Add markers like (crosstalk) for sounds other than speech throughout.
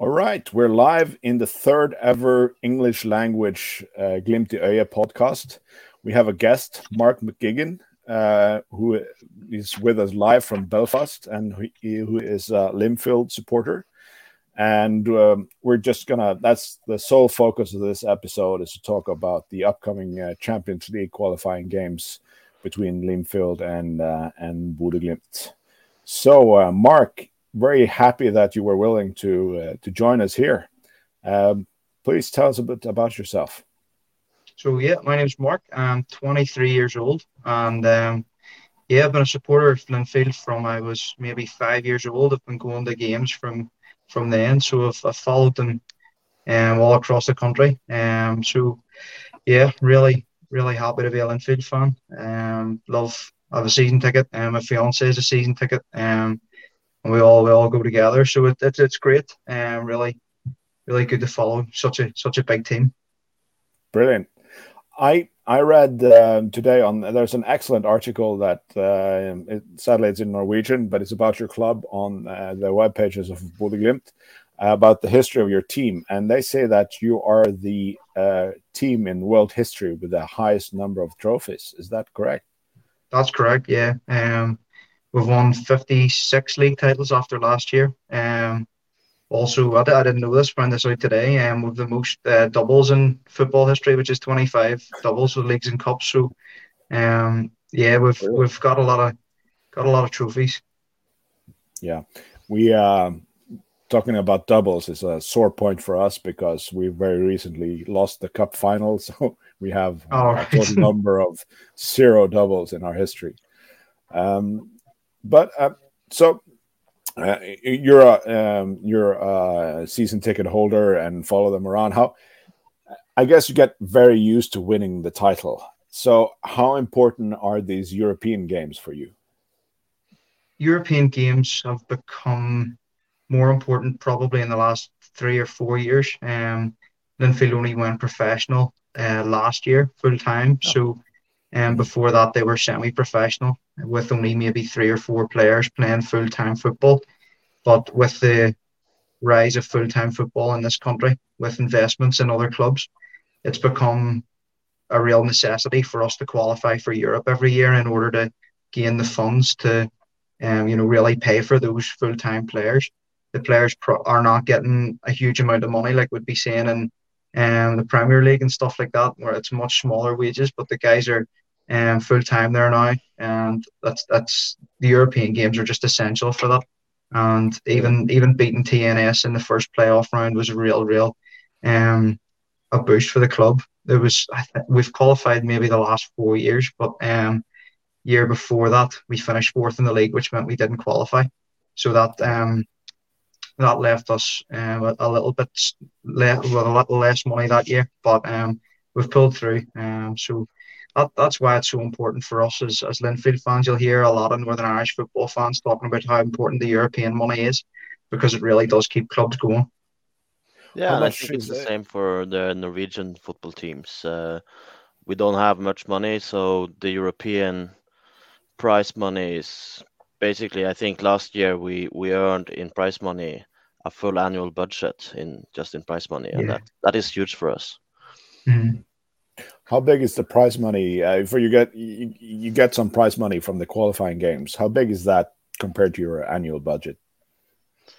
All right, we're live in the third ever English language uh, Glimt Øya podcast. We have a guest, Mark McGuiggan, uh, who is with us live from Belfast and who, is a Linfield supporter. And um, we're just gonna, that's the sole focus of this episode is to talk about the upcoming uh, Champions League qualifying games between Linfield and, uh, and Bodø/Glimt. So, uh, Mark, very happy that you were willing to uh, to join us here. Um, please tell us a bit about yourself. So yeah, my name is Mark. I'm 23 years old, and um, yeah, I've been a supporter of Linfield from I was maybe five years old. I've been going to games from from then, so I've, I've followed them um, all across the country. Um, so yeah, really, really happy to be a Linfield fan. Um, love. I have a season ticket, and um, my fiance has a season ticket. Um, and we all we all go together. So it, it's it's great and um, really really good to follow such a such a big team. Brilliant. I I read uh, today on there's an excellent article that uh, it, sadly it's in Norwegian, but it's about your club on uh, the web pages of Bodø/Glimt uh, about the history of your team, and they say that you are the uh, team in world history with the highest number of trophies. Is that correct? That's correct. Yeah. Um, We've won 56 league titles after last year. Um, also, I, I didn't know this, found this out today. Um, we've the most uh, doubles in football history, which is 25 doubles with leagues and cups. So, um, yeah, we've we've got a lot of got a lot of trophies. Yeah, we uh, talking about doubles is a sore point for us because we very recently lost the cup final, (laughs) so we have oh. a total (laughs) number of zero doubles in our history. Um, but uh, so uh, you're a um, you're a season ticket holder and follow them around. How I guess you get very used to winning the title. So how important are these European games for you? European games have become more important probably in the last three or four years. Um, Linfield only went professional uh, last year full time, oh. so and before that, they were semi professional with only maybe three or four players playing full time football. But with the rise of full time football in this country, with investments in other clubs, it's become a real necessity for us to qualify for Europe every year in order to gain the funds to, um, you know, really pay for those full time players. The players pro- are not getting a huge amount of money like we'd be seeing in um, the Premier League and stuff like that, where it's much smaller wages, but the guys are um, full time there now, and that's that's the European games are just essential for that. And even even beating TNS in the first playoff round was a real real um, a boost for the club. There was th- we've qualified maybe the last four years, but um, year before that we finished fourth in the league, which meant we didn't qualify. So that um, that left us um, a, a little bit le- with a little less money that year, but um, we've pulled through. Um, so that, that's why it's so important for us as, as Linfield fans. You'll hear a lot of Northern Irish football fans talking about how important the European money is because it really does keep clubs going. Yeah, and I think it's the same for the Norwegian football teams. Uh, we don't have much money, so the European prize money is basically. I think last year we we earned in prize money a full annual budget in just in prize money, and yeah. that that is huge for us. Mm-hmm. How big is the prize money? Uh, for you get you, you get some prize money from the qualifying games. How big is that compared to your annual budget?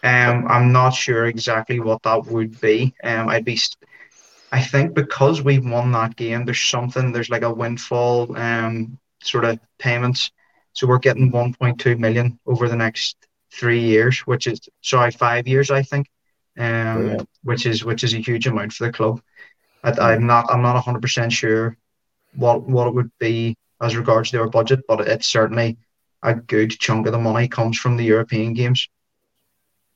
Um, I'm not sure exactly what that would be. Um, I'd be, I think because we've won that game, there's something. There's like a windfall um sort of payments. So we're getting 1.2 million over the next three years, which is sorry five years, I think. Um, which is which is a huge amount for the club. I, am not I'm not 100 percent sure what what it would be as regards to our budget, but it's certainly a good chunk of the money comes from the European games.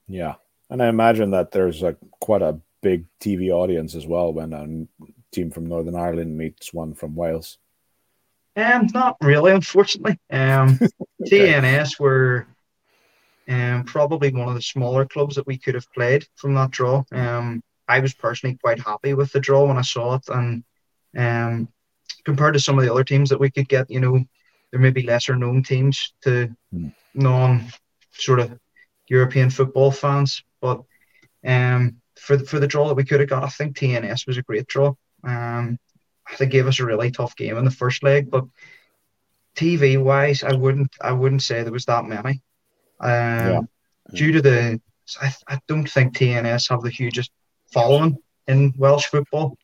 Yeah, and I imagine that there's a quite a big TV audience as well when a team from Northern Ireland meets one from Wales. Um, not really, unfortunately. Um, (laughs) okay. TNS were um probably one of the smaller clubs that we could have played from that draw. Um, I was personally quite happy with the draw when I saw it, and um, compared to some of the other teams that we could get, you know, there may be lesser known teams to mm. non sort of European football fans, but Um, for for the draw that we could have got, I think TNS was a great draw. Um, they gave us a really tough game in the first leg, but TV wise, I wouldn't I wouldn't say there was that many. Um, yeah. Due to the, I, I don't think TNS have the hugest following in Welsh football.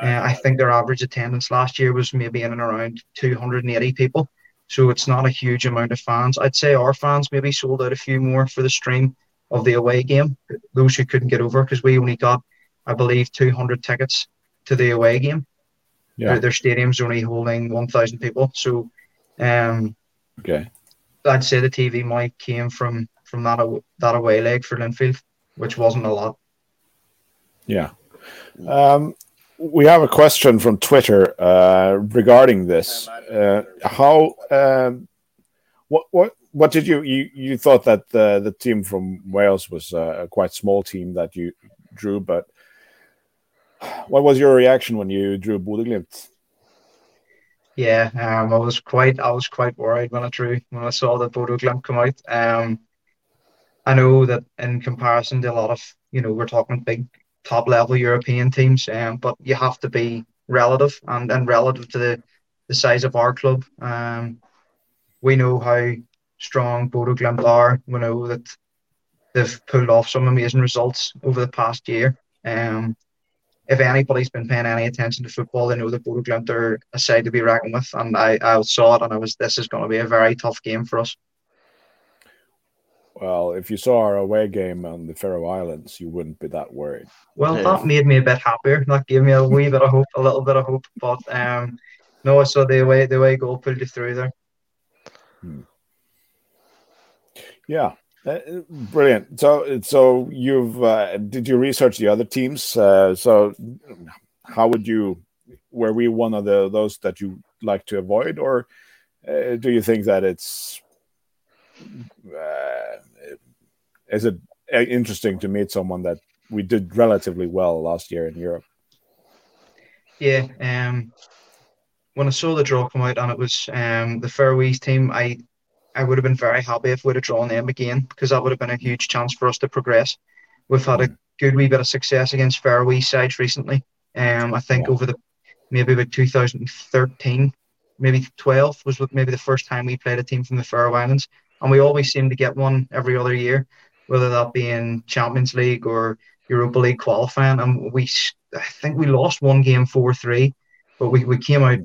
Uh, I think their average attendance last year was maybe in and around 280 people. So it's not a huge amount of fans. I'd say our fans maybe sold out a few more for the stream of the away game, those who couldn't get over, because we only got, I believe, 200 tickets to the away game. Yeah. Their, stadium's only holding 1,000 people. So um, okay. I'd say the TV mic came from from that that away leg for Linfield, which wasn't a lot. Yeah. Um, we have a question from Twitter uh, regarding this. Uh, how um, what what what did you you you thought that the the team from Wales was a quite small team that you drew, but what was your reaction when you drew Bodø/Glimt? Yeah, um, I was quite I was quite worried when I drew when I saw that Bodø/Glimt come out. Um, I know that in comparison to a lot of you know we're talking big top level European teams, um, but you have to be relative and, and relative to the, the size of our club. Um, we know how strong Bodø/Glimt are. We know that they've pulled off some amazing results over the past year. Um, if anybody's been paying any attention to football, they know that Bodø/Glimt are a side to be reckoned with. And I, I saw it, and I was this is going to be a very tough game for us. Well, if you saw our away game on the Faroe Islands, you wouldn't be that worried. Well, yeah. that made me a bit happier. That gave me a wee bit of hope, a little bit of hope. But um, no, I saw the away the away goal pulled you through there. Hmm. Yeah, uh, brilliant. So, so you've uh, did you research the other teams? Uh, so, how would you? Were we one of the those that you like to avoid, or uh, do you think that it's? Uh, is it uh, interesting to meet someone that we did relatively well last year in Europe? Yeah. Um. When I saw the draw come out and it was um the Faroese team, I I would have been very happy if we'd have drawn them again because that would have been a huge chance for us to progress. We've had a mm. good wee bit of success against Faroe sides recently. Um, I think yeah. over the maybe about 2013, maybe 12 was maybe the first time we played a team from the Faroe Islands, and we always seem to get one every other year, whether that be in Champions League or Europa League qualifying. And we, I think we lost one game four three, but we, we came out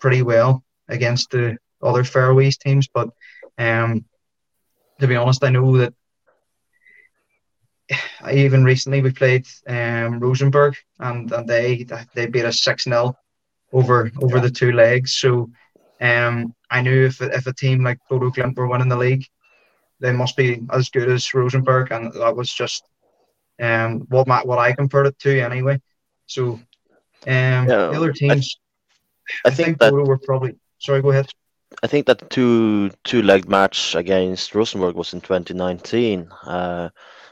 pretty well against the other Faroese teams, but um, to be honest, I know that I (sighs) even recently we played um, Rosenborg and, and they they beat us six 0 over over yeah. the two legs. So um, I knew if if a team like Bodø/Glimt were winning the league, they must be as good as Rosenborg, and that was just um, what my, what I compared it to anyway. So um, yeah, the other teams, I, I, I think, think that... Bodo were probably. Sorry, go ahead. I think that two two leg match against Rosenborg was in 2019. Uh,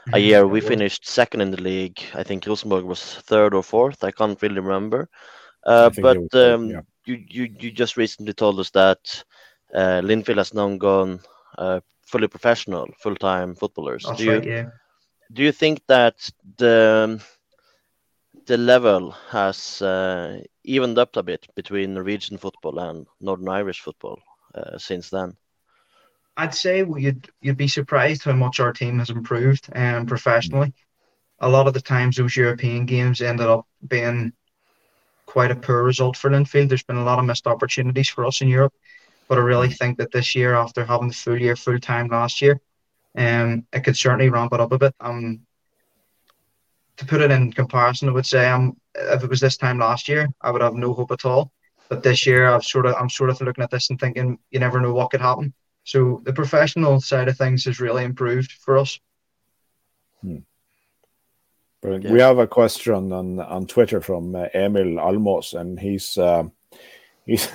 a mm-hmm. year we finished second in the league. I think Rosenborg was third or fourth. I can't really remember. Uh, but was, um, yeah. you, you you just recently told us that uh, Linfield has now gone uh, fully professional, full time footballers. That's do right, you yeah. do you think that the the level has uh, evened up a bit between Norwegian football and Northern Irish football uh, since then? I'd say you'd you'd be surprised how much our team has improved um, professionally. A lot of the times those European games ended up being quite a poor result for Linfield. There's been a lot of missed opportunities for us in Europe, but I really think that this year, after having the full year full time last year, um, it could certainly ramp it up a bit. Um, to put it in comparison, I would say um, if it was this time last year, I would have no hope at all. But this year, I've sort of I'm sort of looking at this and thinking you never know what could happen. So the professional side of things has really improved for us. Hmm. Yeah. We have a question on on Twitter from uh, Emil Almos, and he's uh, (laughs) he's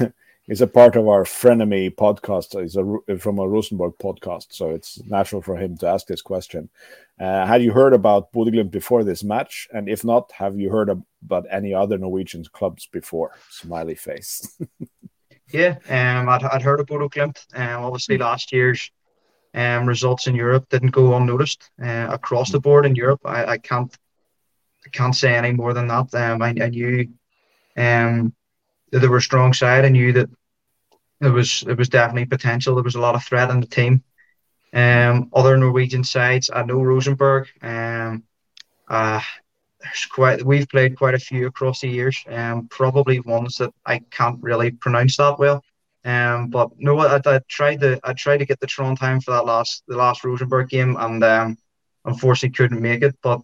he's a part of our frenemy podcast. He's a, from a Rosenborg podcast, so it's natural for him to ask this question. Uh, had you heard about Bodø/Glimt before this match? And if not, have you heard about any other Norwegian clubs before? Smiley face. (laughs) yeah, um, I'd, I'd heard of Bodø/Glimt. Um, obviously last year's um, results in Europe didn't go unnoticed uh, across the board in Europe. I, I can't I can't say any more than that. Um, I, I knew um, that they were a strong side. I knew that there was it was definitely potential. There was a lot of threat in the team. Um, other Norwegian sides, I know Rosenborg. Um, uh, there's quite we've played quite a few across the years. Um, probably ones that I can't really pronounce that well. Um, but no, I, I tried to I tried to get the Trondheim for that last the last Rosenborg game, and um, unfortunately couldn't make it. But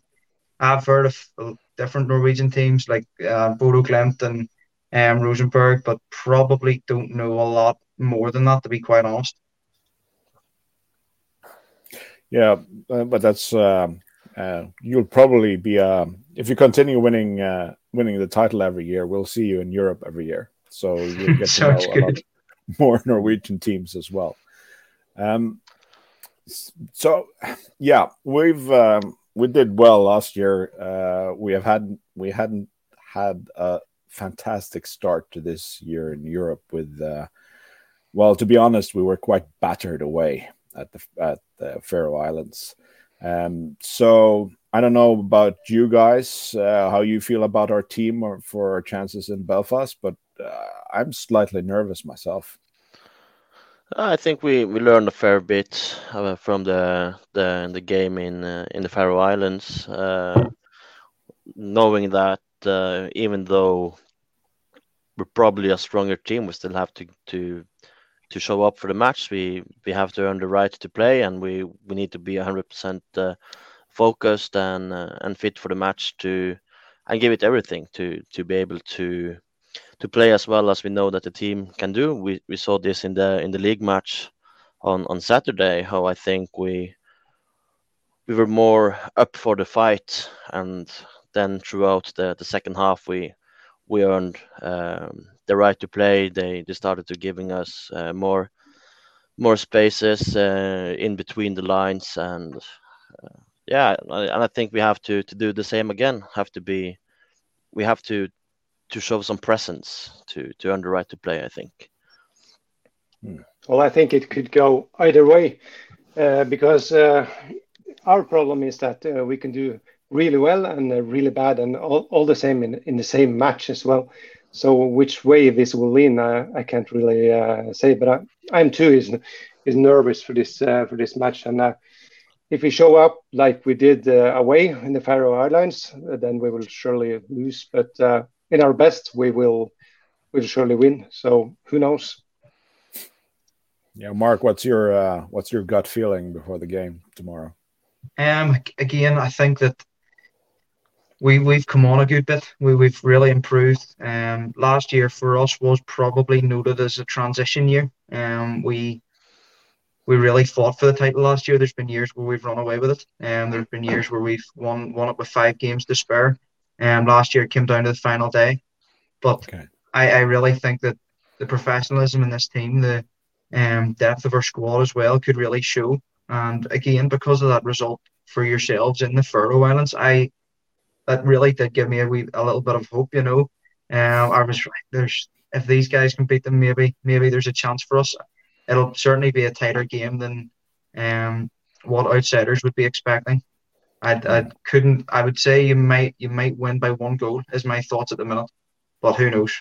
I've heard of different Norwegian teams like uh, Bodo Glimt and um, Rosenborg, but probably don't know a lot more than that, to be quite honest. Yeah, uh, but that's uh, uh, you'll probably be uh, if you continue winning uh, winning the title every year, we'll see you in Europe every year. So you'll (laughs) get to know a lot more Norwegian teams as well. Um, so yeah, we've um, we did well last year. Uh, we have had we hadn't had a fantastic start to this year in Europe with. Uh, well, to be honest, we were quite battered away at the at the Faroe Islands. Um, so I don't know about you guys, uh, how you feel about our team or for our chances in Belfast, but uh, I'm slightly nervous myself. I think we, we learned a fair bit uh, from the the the game in uh, in the Faroe Islands, uh, knowing that uh, even though we're probably a stronger team, we still have to to to show up for the match. We we have to earn the right to play, and we we need to be hundred uh, percent focused and uh, and fit for the match to and give it everything to to be able to to play as well as we know that the team can do. We we saw this in the in the league match on on Saturday. How I think we we were more up for the fight, and then throughout the the second half we we earned um, the right to play. They they started to giving us uh, more more spaces uh, in between the lines, and uh, yeah, and I think we have to to do the same again. Have to be, we have to to show some presence to to earn the right to play. I think. Hmm. Well, I think it could go either way, uh, because uh, our problem is that uh, we can do really well and really bad, and all, all the same in in the same match as well. So which way this will lean, uh, I can't really uh, say. But I, I'm too is is nervous for this uh, for this match. And uh, if we show up like we did uh, away in the Faroe Islands, then we will surely lose. But uh, in our best, we will we'll surely win. So who knows? Yeah, Mark, what's your what's your gut feeling before the game tomorrow? Um, again, I think that we we've come on a good bit. We we've really improved. Um, last year for us was probably noted as a transition year. Um, we we really fought for the title last year. There's been years where we've run away with it, and um, there's been years where we've won won it with five games to spare. And um, last year it came down to the final day, but okay. I, I really think that the professionalism in this team, the um, depth of our squad as well, could really show. And again, because of that result for yourselves in the Faroe Islands, I that really did give me a wee, a little bit of hope. You know, um, I was right. there's if these guys can beat them, maybe maybe there's a chance for us. It'll certainly be a tighter game than um, what outsiders would be expecting. I, I couldn't. I would say you might you might win by one goal. Is my thoughts at the minute, but who knows?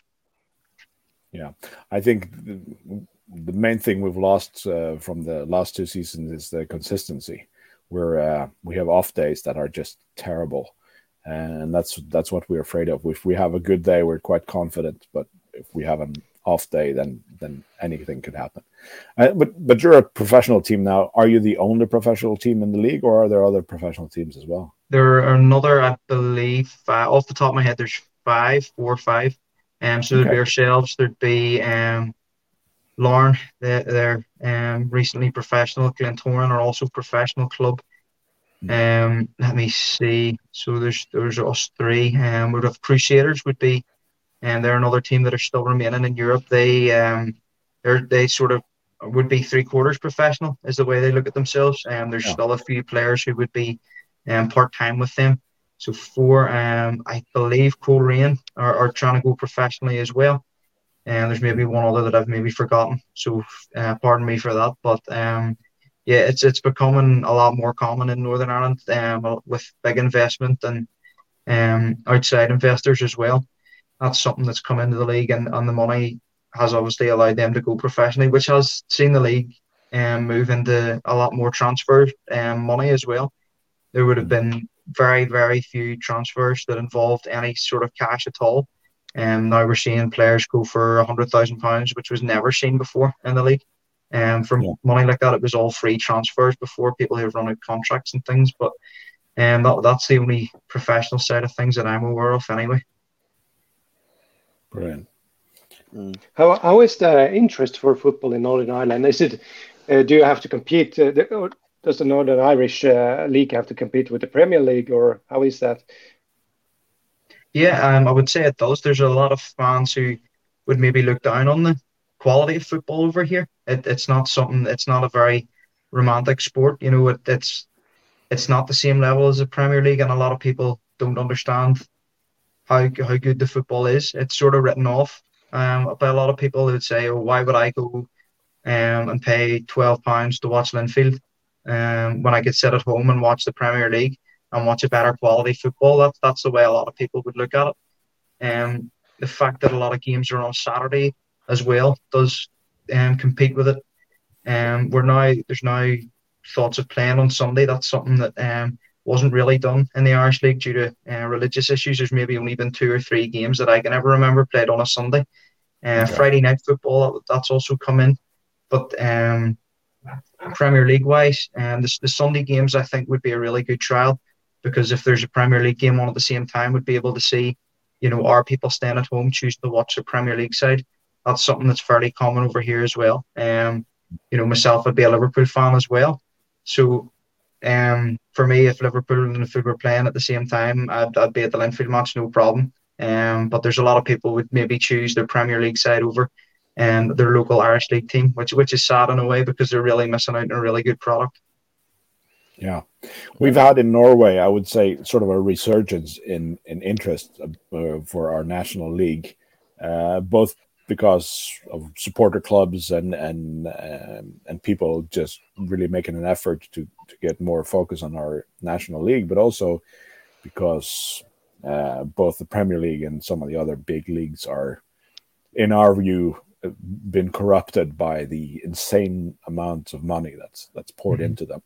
Yeah, I think the, main thing we've lost uh, from the last two seasons is the consistency. Where uh, we have off days that are just terrible, and that's that's what we're afraid of. If we have a good day, we're quite confident, but if we have an off day, then then anything could happen. Uh, but but you're a professional team now. Are you the only professional team in the league, or are there other professional teams as well? There are another, I believe, off the top of my head. There's five, four or five. Um, so there'd be ourselves. There'd be um, Larne. They're, they're um recently professional. Glentoran are also professional club. Um, let me see. So there's there's us three. Um, would have Crusaders would be, and they're another team that are still remaining in Europe. They um, they they sort of would be three quarters professional is the way they look at themselves. And um, there's yeah. still a few players who would be um part time with them. So four, um, I believe Coleraine are, are trying to go professionally as well. And there's maybe one other that I've maybe forgotten. So uh, pardon me for that. But um, yeah, it's it's becoming a lot more common in Northern Ireland um, with big investment and um, outside investors as well. That's something that's come into the league, and, and the money has obviously allowed them to go professionally, which has seen the league um, move into a lot more transfer um, money as well. There would have been very, very few transfers that involved any sort of cash at all. And um, now we're seeing players go for a hundred thousand pounds, which was never seen before in the league. And um, from yeah. money like that, it was all free transfers before people who run out contracts and things. But um, that, that's the only professional side of things that I'm aware of, anyway. Brilliant. Mm. How, how is the interest for football in Northern Ireland? Is it uh, do you have to compete? Uh, the, does the Northern Irish uh, League have to compete with the Premier League, or how is that? Yeah, um, I would say it does. There's a lot of fans who would maybe look down on the quality of football over here. It, it's not something. It's not a very romantic sport. You know, it, it's it's not the same level as the Premier League, and a lot of people don't understand how how good the football is. It's sort of written off um, by a lot of people who would say, "Oh, why would I go um, and pay twelve pounds to watch Linfield um, when I could sit at home and watch the Premier League and watch a better quality football. That's that's the way a lot of people would look at it. Um, the fact that a lot of games are on Saturday as well does um, compete with it. Um, we're now there's now thoughts of playing on Sunday. That's something that um, wasn't really done in the Irish League due to uh, religious issues. There's maybe only been two or three games that I can ever remember played on a Sunday. Uh. Friday night football that's also come in, but um, Premier League wise, and um, the, the Sunday games I think would be a really good trial because if there's a Premier League game on at the same time, we'd be able to see, you know, are people staying at home choosing to watch the Premier League side? That's something that's fairly common over here as well. Um, you know, myself, I'd be a Liverpool fan as well. So, um, for me, if Liverpool and Linfield were playing at the same time, I'd, I'd be at the Linfield match, no problem. Um, but there's a lot of people would maybe choose their Premier League side over and their local Irish league team, which which is sad in a way because they're really missing out on a really good product. Yeah, we've had in Norway, I would say, sort of a resurgence in in interest uh, for our national league, uh, both because of supporter clubs and and um, and people just really making an effort to to get more focus on our national league, but also because uh, both the Premier League and some of the other big leagues are, in our view, been corrupted by the insane amounts of money that's that's poured mm-hmm. into them.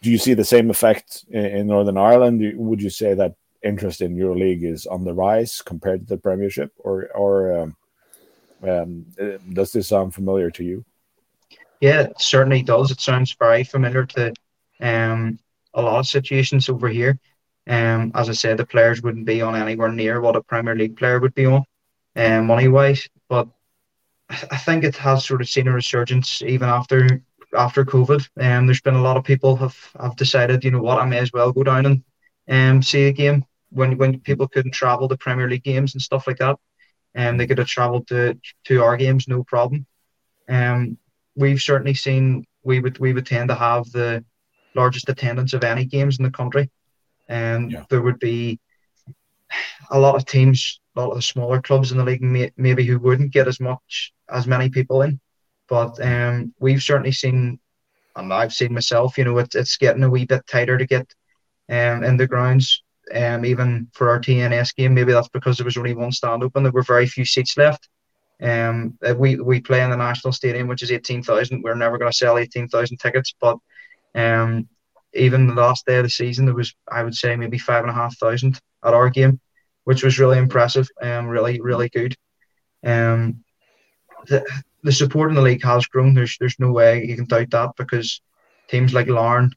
Do you see the same effect in, in Northern Ireland? Would you say that interest in your league is on the rise compared to the Premiership, or or um, um, uh, does this sound familiar to you? Yeah, it certainly does. It sounds very familiar to um, a lot of situations over here. Um, as I said, the players wouldn't be on anywhere near what a Premier League player would be on, um, money wise. But I think it has sort of seen a resurgence even after after COVID. Um, there's been a lot of people have have decided, you know what, I may as well go down and um see a game when when people couldn't travel to Premier League games and stuff like that. And um, they could have travelled to to our games no problem. Um, we've certainly seen we would we would tend to have the largest attendance of any games in the country, and yeah. there would be a lot of teams a lot of the smaller clubs in the league may, maybe who wouldn't get as much as many people in. But um, we've certainly seen, and I've seen myself, you know, it, it's getting a wee bit tighter to get um, in the grounds. Um, even for our TNS game, maybe that's because there was only one stand open. There were very few seats left. Um, we we play in the national stadium, which is eighteen thousand. We're never going to sell eighteen thousand tickets, but um, even the last day of the season, there was I would say maybe five and a half thousand at our game which was really impressive and really, really good. Um, the, the support in the league has grown. There's there's no way you can doubt that because teams like Larne,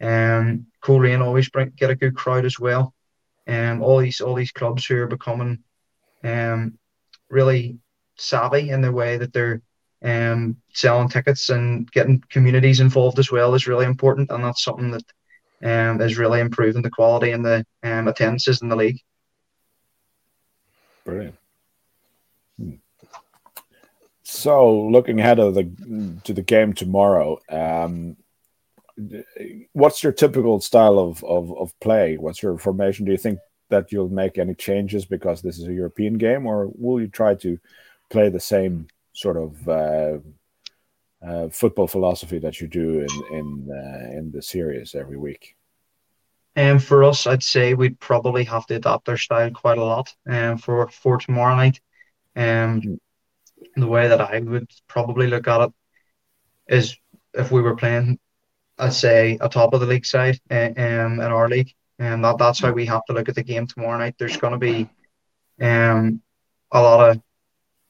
um, Coleraine always bring, get a good crowd as well. Um, all these all these clubs who are becoming um, really savvy in the way that they're um, selling tickets and getting communities involved as well is really important, and that's something that um, is really improving the quality and the um, attendances in the league. Brilliant. Hmm. So, looking ahead of the to the game tomorrow, um, what's your typical style of, of, of play? What's your formation? Do you think that you'll make any changes because this is a European game, or will you try to play the same sort of uh, uh, football philosophy that you do in in uh, in the series every week? And um, for us, I'd say we'd probably have to adapt our style quite a lot um, for for tomorrow night. Um, mm. the way that I would probably look at it is if we were playing, I'd say a top of the league side uh, um, in our league, and that that's how we have to look at the game tomorrow night. There's going to be um a lot of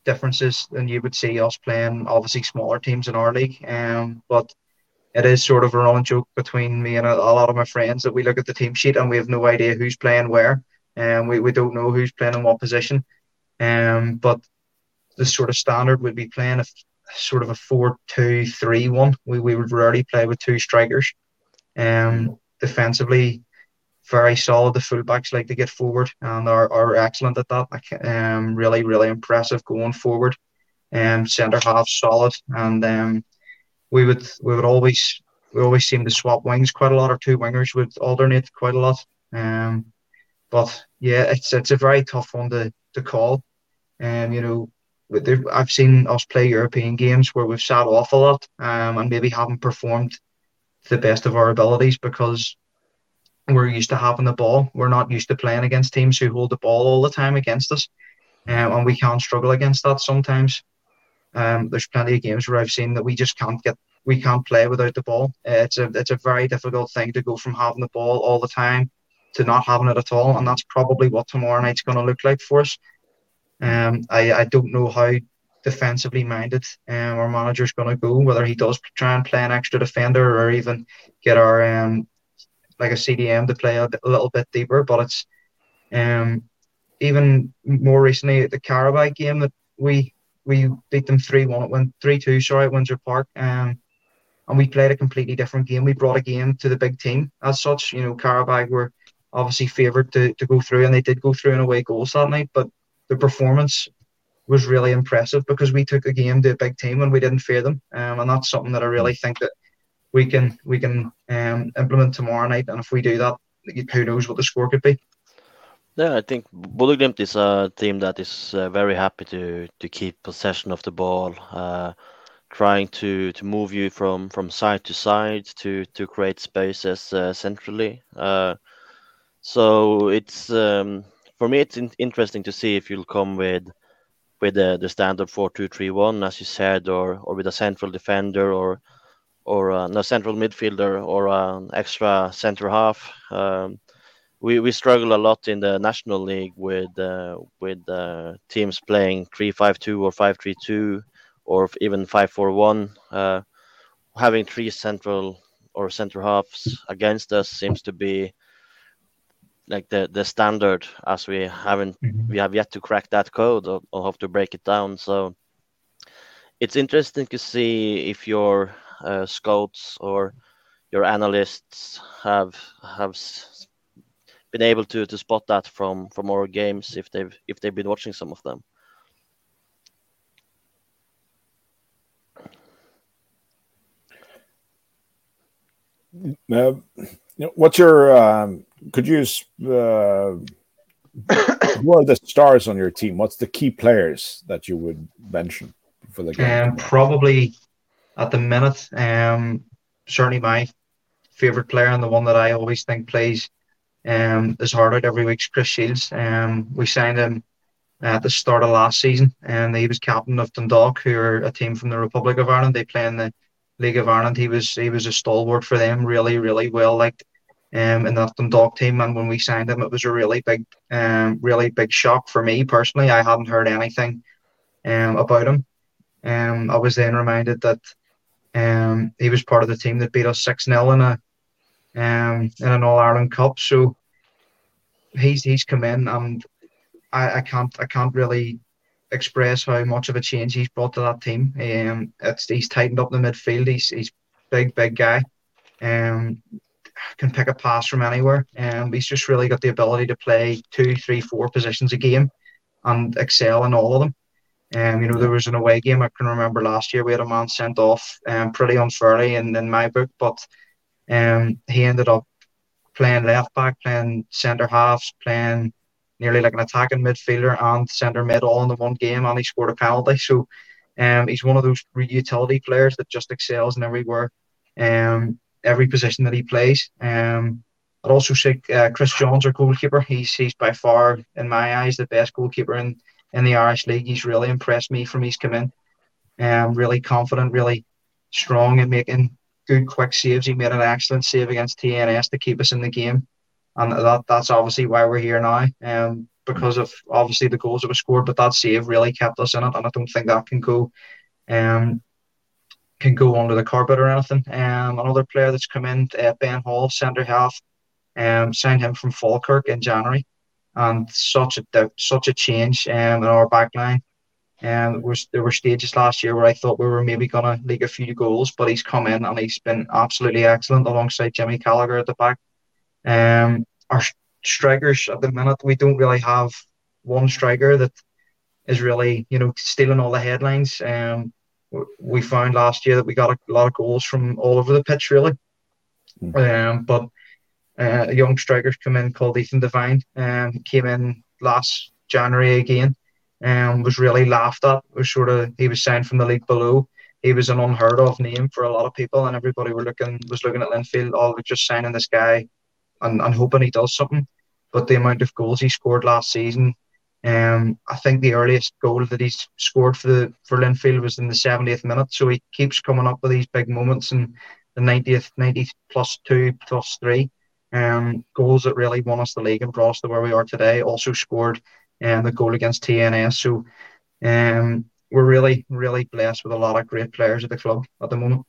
differences than you would see us playing obviously smaller teams in our league. Um, but it is sort of a running joke between me and a, a, lot of my friends that we look at the team sheet and we have no idea who's playing where, and um, we, we don't know who's playing in what position. Um, but the sort of standard would be playing a sort of a four-two-three-one. We we would rarely play with two strikers. Um, defensively, very solid. The fullbacks like to get forward and are, are excellent at that. Um, really, really impressive going forward. Um, centre half solid, and um, we would we would always we always seem to swap wings quite a lot, or two wingers would alternate quite a lot. Um, but yeah, it's it's a very tough one to to call. Um, you know, I've seen us play European games where we've sat off a lot, um, and maybe haven't performed to the best of our abilities because we're used to having the ball. We're not used to playing against teams who hold the ball all the time against us, um, and we can't struggle against that sometimes. Um, there's plenty of games where I've seen that we just can't get, we can't play without the ball. It's a it's a very difficult thing to go from having the ball all the time to not having it at all, and that's probably what tomorrow night's going to look like for us. Um, I I don't know how defensively minded um, our manager's going to go, whether he does try and play an extra defender or even get our um, like a CDM to play a, bit, a little bit deeper. But it's um even more recently at the Qarabag game that we we beat them three one. It went three two. Sorry, at Windsor Park. Um, and we played a completely different game. We brought a game to the big team as such. You know, Qarabag were obviously favoured to, to go through, and they did go through in away goals that night. But the performance was really impressive because we took a game to a big team and we didn't fear them. Um, and that's something that I really think that we can we can um, implement tomorrow night. And if we do that, who knows what the score could be. Yeah, I think Bodø/Glimt is a team that is uh, very happy to to keep possession of the ball, uh, trying to to move you from from side to side to to create spaces uh, centrally. Uh, so it's um, for me it's in- interesting to see if you'll come with with the, the standard four two three one as you said, or or with a central defender or or uh, a central midfielder or an extra center half. Um, we, we struggle a lot in the national league with uh, with uh, teams playing three five two or five three two or even five four one. Uh, having three central or center halves against us seems to be like the the standard as we haven't mm-hmm. we have yet to crack that code or, or have to break it down. So it's interesting to see if you're uh, scouts or your analysts have have been able to to spot that from from our games if they've if they've been watching some of them. Uh, what's your um, could you uh, (coughs) who are the stars on your team? What's the key players that you would mention for the game? Um, probably at the minute. Um, certainly my favorite player and the one that I always think plays um, is hard out every week is Chris Shields. Um, we signed him at the start of last season, and he was captain of Dundalk, who are a team from the Republic of Ireland. They play in the League of Ireland. He was he was a stalwart for them, really, really well liked um, in that dog team. And when we signed him, it was a really big, um, really big shock for me personally. I hadn't heard anything um, about him. Um, I was then reminded that um, he was part of the team that beat us six 0 in a um, in an All Ireland Cup. So he's he's come in, and I, I can't I can't really express how much of a change he's brought to that team. Um, it's he's tightened up the midfield. He's he's big big guy. Um, can pick a pass from anywhere. Um, he's just really got the ability to play two, three, four positions a game and excel in all of them. Um, you know, there was an away game I can remember last year. We had a man sent off um, pretty unfairly in, in my book, but um, he ended up playing left back, playing centre halves, playing nearly like an attacking midfielder and centre mid all in the one game, and he scored a penalty. So Um, he's one of those utility players that just excels in everywhere, um, every position that he plays. Um, I'd also say uh, Chris Johns, our goalkeeper. He's he's by far, in my eyes, the best goalkeeper in, in the Irish League. He's really impressed me from he's come in. Um, really confident, really strong in making good quick saves. He made an excellent save against TNS to keep us in the game, and that that's obviously why we're here now. Um, because of obviously the goals that were scored, but that save really kept us in it, and I don't think that can go, um, can go under the carpet or anything. Um, another player that's come in, uh, Ben Hall, centre half, um, signed him from Falkirk in January, and such a such a change um, in our back line. And um, was there were stages last year where I thought we were maybe gonna leak a few goals, but he's come in and he's been absolutely excellent alongside Jimmy Callacher at the back. Um, our strikers at the minute, we don't really have one striker that is really, you know, stealing all the headlines. Um, we found last year that we got a lot of goals from all over the pitch, really. Mm. Um, but uh, a young striker's come in called Ethan Devine. Um, he came in last January again. and was really laughed at. Was sort of he was signed from the league below. He was an unheard of name for a lot of people, and everybody were looking was looking at Linfield. All oh, just signing this guy and, and hoping he does something. But the amount of goals he scored last season, um, I think the earliest goal that he's scored for the for Linfield was in the 70th minute. So he keeps coming up with these big moments in the 90th, 90 plus two, plus three. Um, goals that really won us the league and brought us to where we are today. Also scored um, the goal against TNS. So um, we're really, really blessed with a lot of great players at the club at the moment.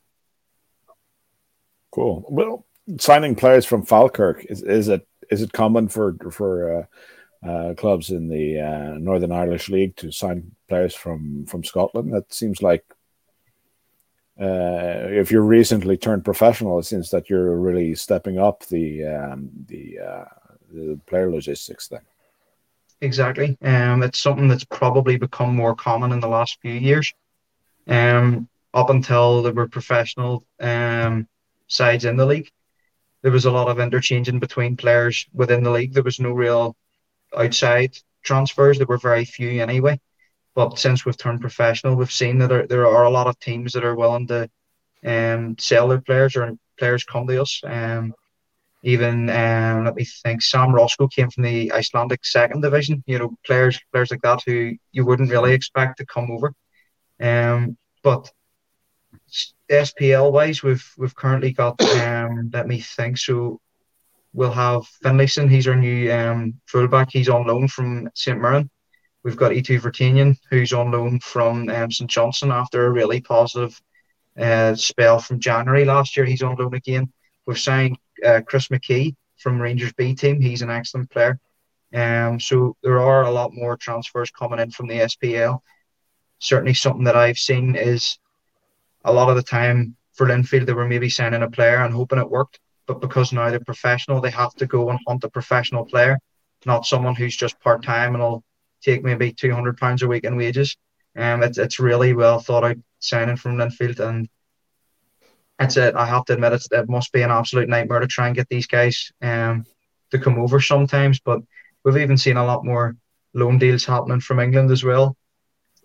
Cool. Well, signing players from Falkirk is is it is it common for for uh, uh, clubs in the uh, Northern Irish League to sign players from from Scotland? That seems like uh, if you're recently turned professional, it seems that you're really stepping up the um, the, uh, the player logistics thing. Exactly. Um, it's something that's probably become more common in the last few years. Um, up until there were professional um, sides in the league, there was a lot of interchanging between players within the league. There was no real outside transfers. There were very few anyway. But since we've turned professional, we've seen that there, there are a lot of teams that are willing to um, sell their players or players come to us. Um, even um, let me think, Sam Roscoe came from the Icelandic second division. You know, players players like that who you wouldn't really expect to come over. Um, but SPL wise, we've we've currently got um, let me think. So we'll have Finlayson. He's our new um, fullback. He's on loan from St Mirren. We've got Itu Vertanian, who's on loan from um, St Johnstone after a really positive uh, spell from January last year. He's on loan again. We've signed uh, Chris McKee from Rangers B team. He's an excellent player. Um, so there are a lot more transfers coming in from the SPL. Certainly, something that I've seen is a lot of the time for Linfield, they were maybe signing a player and hoping it worked. But because now they're professional, they have to go and hunt a professional player, not someone who's just part time and will take maybe two hundred pounds a week in wages. Um, it's it's really well thought out signing from Linfield, and that's it. I have to admit, it's, it must be an absolute nightmare to try and get these guys um to come over sometimes. But we've even seen a lot more loan deals happening from England as well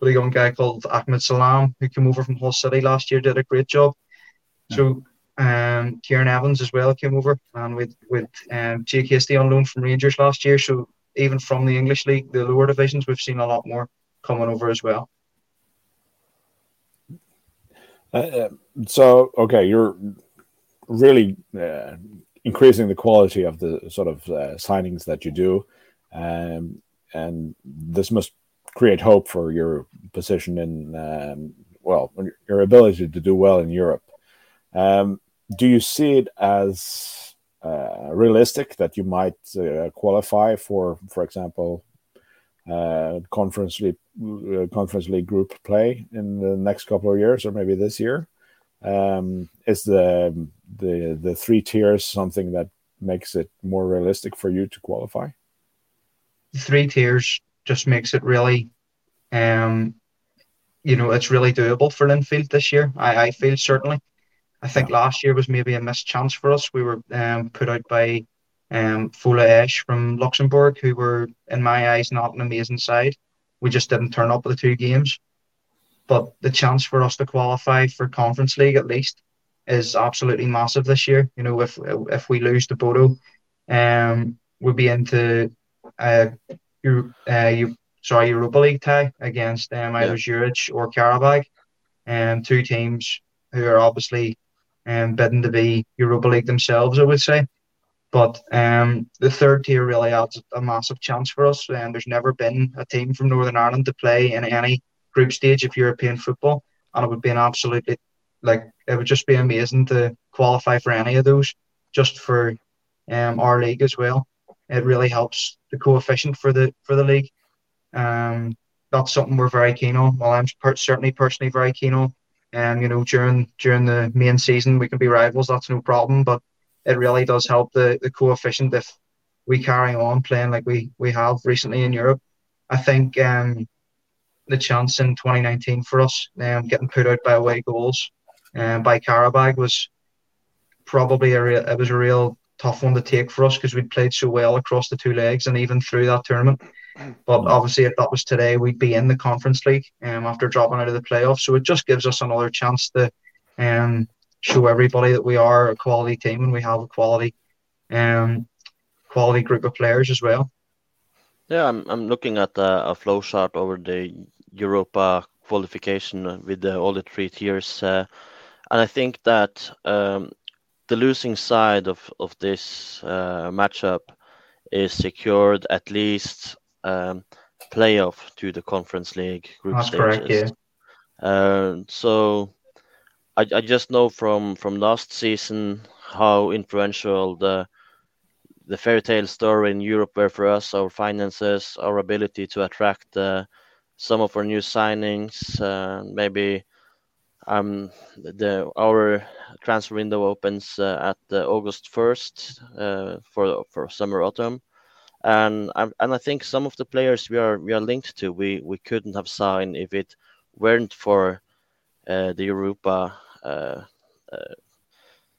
a young guy called Ahmed Salam who came over from Hull City last year, did a great job. So um, Kieran Evans as well came over, and with with um, Hasty on loan from Rangers last year. So even from the English league, the lower divisions, we've seen a lot more coming over as well. Uh, uh so okay, you're really uh, increasing the quality of the sort of uh, signings that you do, um, and this must create hope for your position in um, well your ability to do well in Europe. Um, do you see it as uh, realistic that you might uh, qualify for, for example, uh, conference league uh, conference league group play in the next couple of years, or maybe this year? Um, is the the the three tiers something that makes it more realistic for you to qualify? Three tiers just makes it really, um, you know, it's really doable for Linfield this year. I, I feel certainly. I think yeah. last year was maybe a missed chance for us. We were um, put out by um, Fola Esch from Luxembourg, who were, in my eyes, not an amazing side. We just didn't turn up at the two games. but the chance for us to qualify for Conference League at least is absolutely massive this year. You know, if if we lose to Bodo, um, we'll be into uh, uh, sorry Europa League tie against um, either yeah. Zurich or Qarabag, and um, two teams who are obviously um, bidding to be Europa League themselves. I would say. But um, the third tier really adds a massive chance for us. And there's never been a team from Northern Ireland to play in any group stage of European football, and it would be an absolutely like it would just be amazing to qualify for any of those, just for um, our league as well. It really helps the coefficient for the for the league. Um, that's something we're very keen on. Well, I'm per- certainly personally very keen on. And um, you know, during during the main season, we can be rivals. That's no problem. But it really does help the, the coefficient if we carry on playing like we, we have recently in Europe. I think um, the chance in 2019 for us um, getting put out by away goals um, by Qarabag was probably a real, it was a real tough one to take for us because we'd played so well across the two legs and even through that tournament. But obviously, if that was today, we'd be in the Conference League um, after dropping out of the playoffs. So it just gives us another chance to um, show everybody that we are a quality team and we have a quality um quality group of players as well. Yeah, I'm I'm looking at a, a flow chart over the Europa qualification with the, all the three tiers, uh, and I think that um, the losing side of of this uh, matchup is secured at least um, playoff to the Conference League group That's stages. Correct, yeah. Uh, so I, I just know from from last season how influential the the fairy tale story in Europe were for us, our finances, our ability to attract uh, some of our new signings, uh, maybe um, the our transfer window opens uh, at August first uh, for for summer autumn, and and I think some of the players we are we are linked to we we couldn't have signed if it weren't for uh, the Europa uh, uh,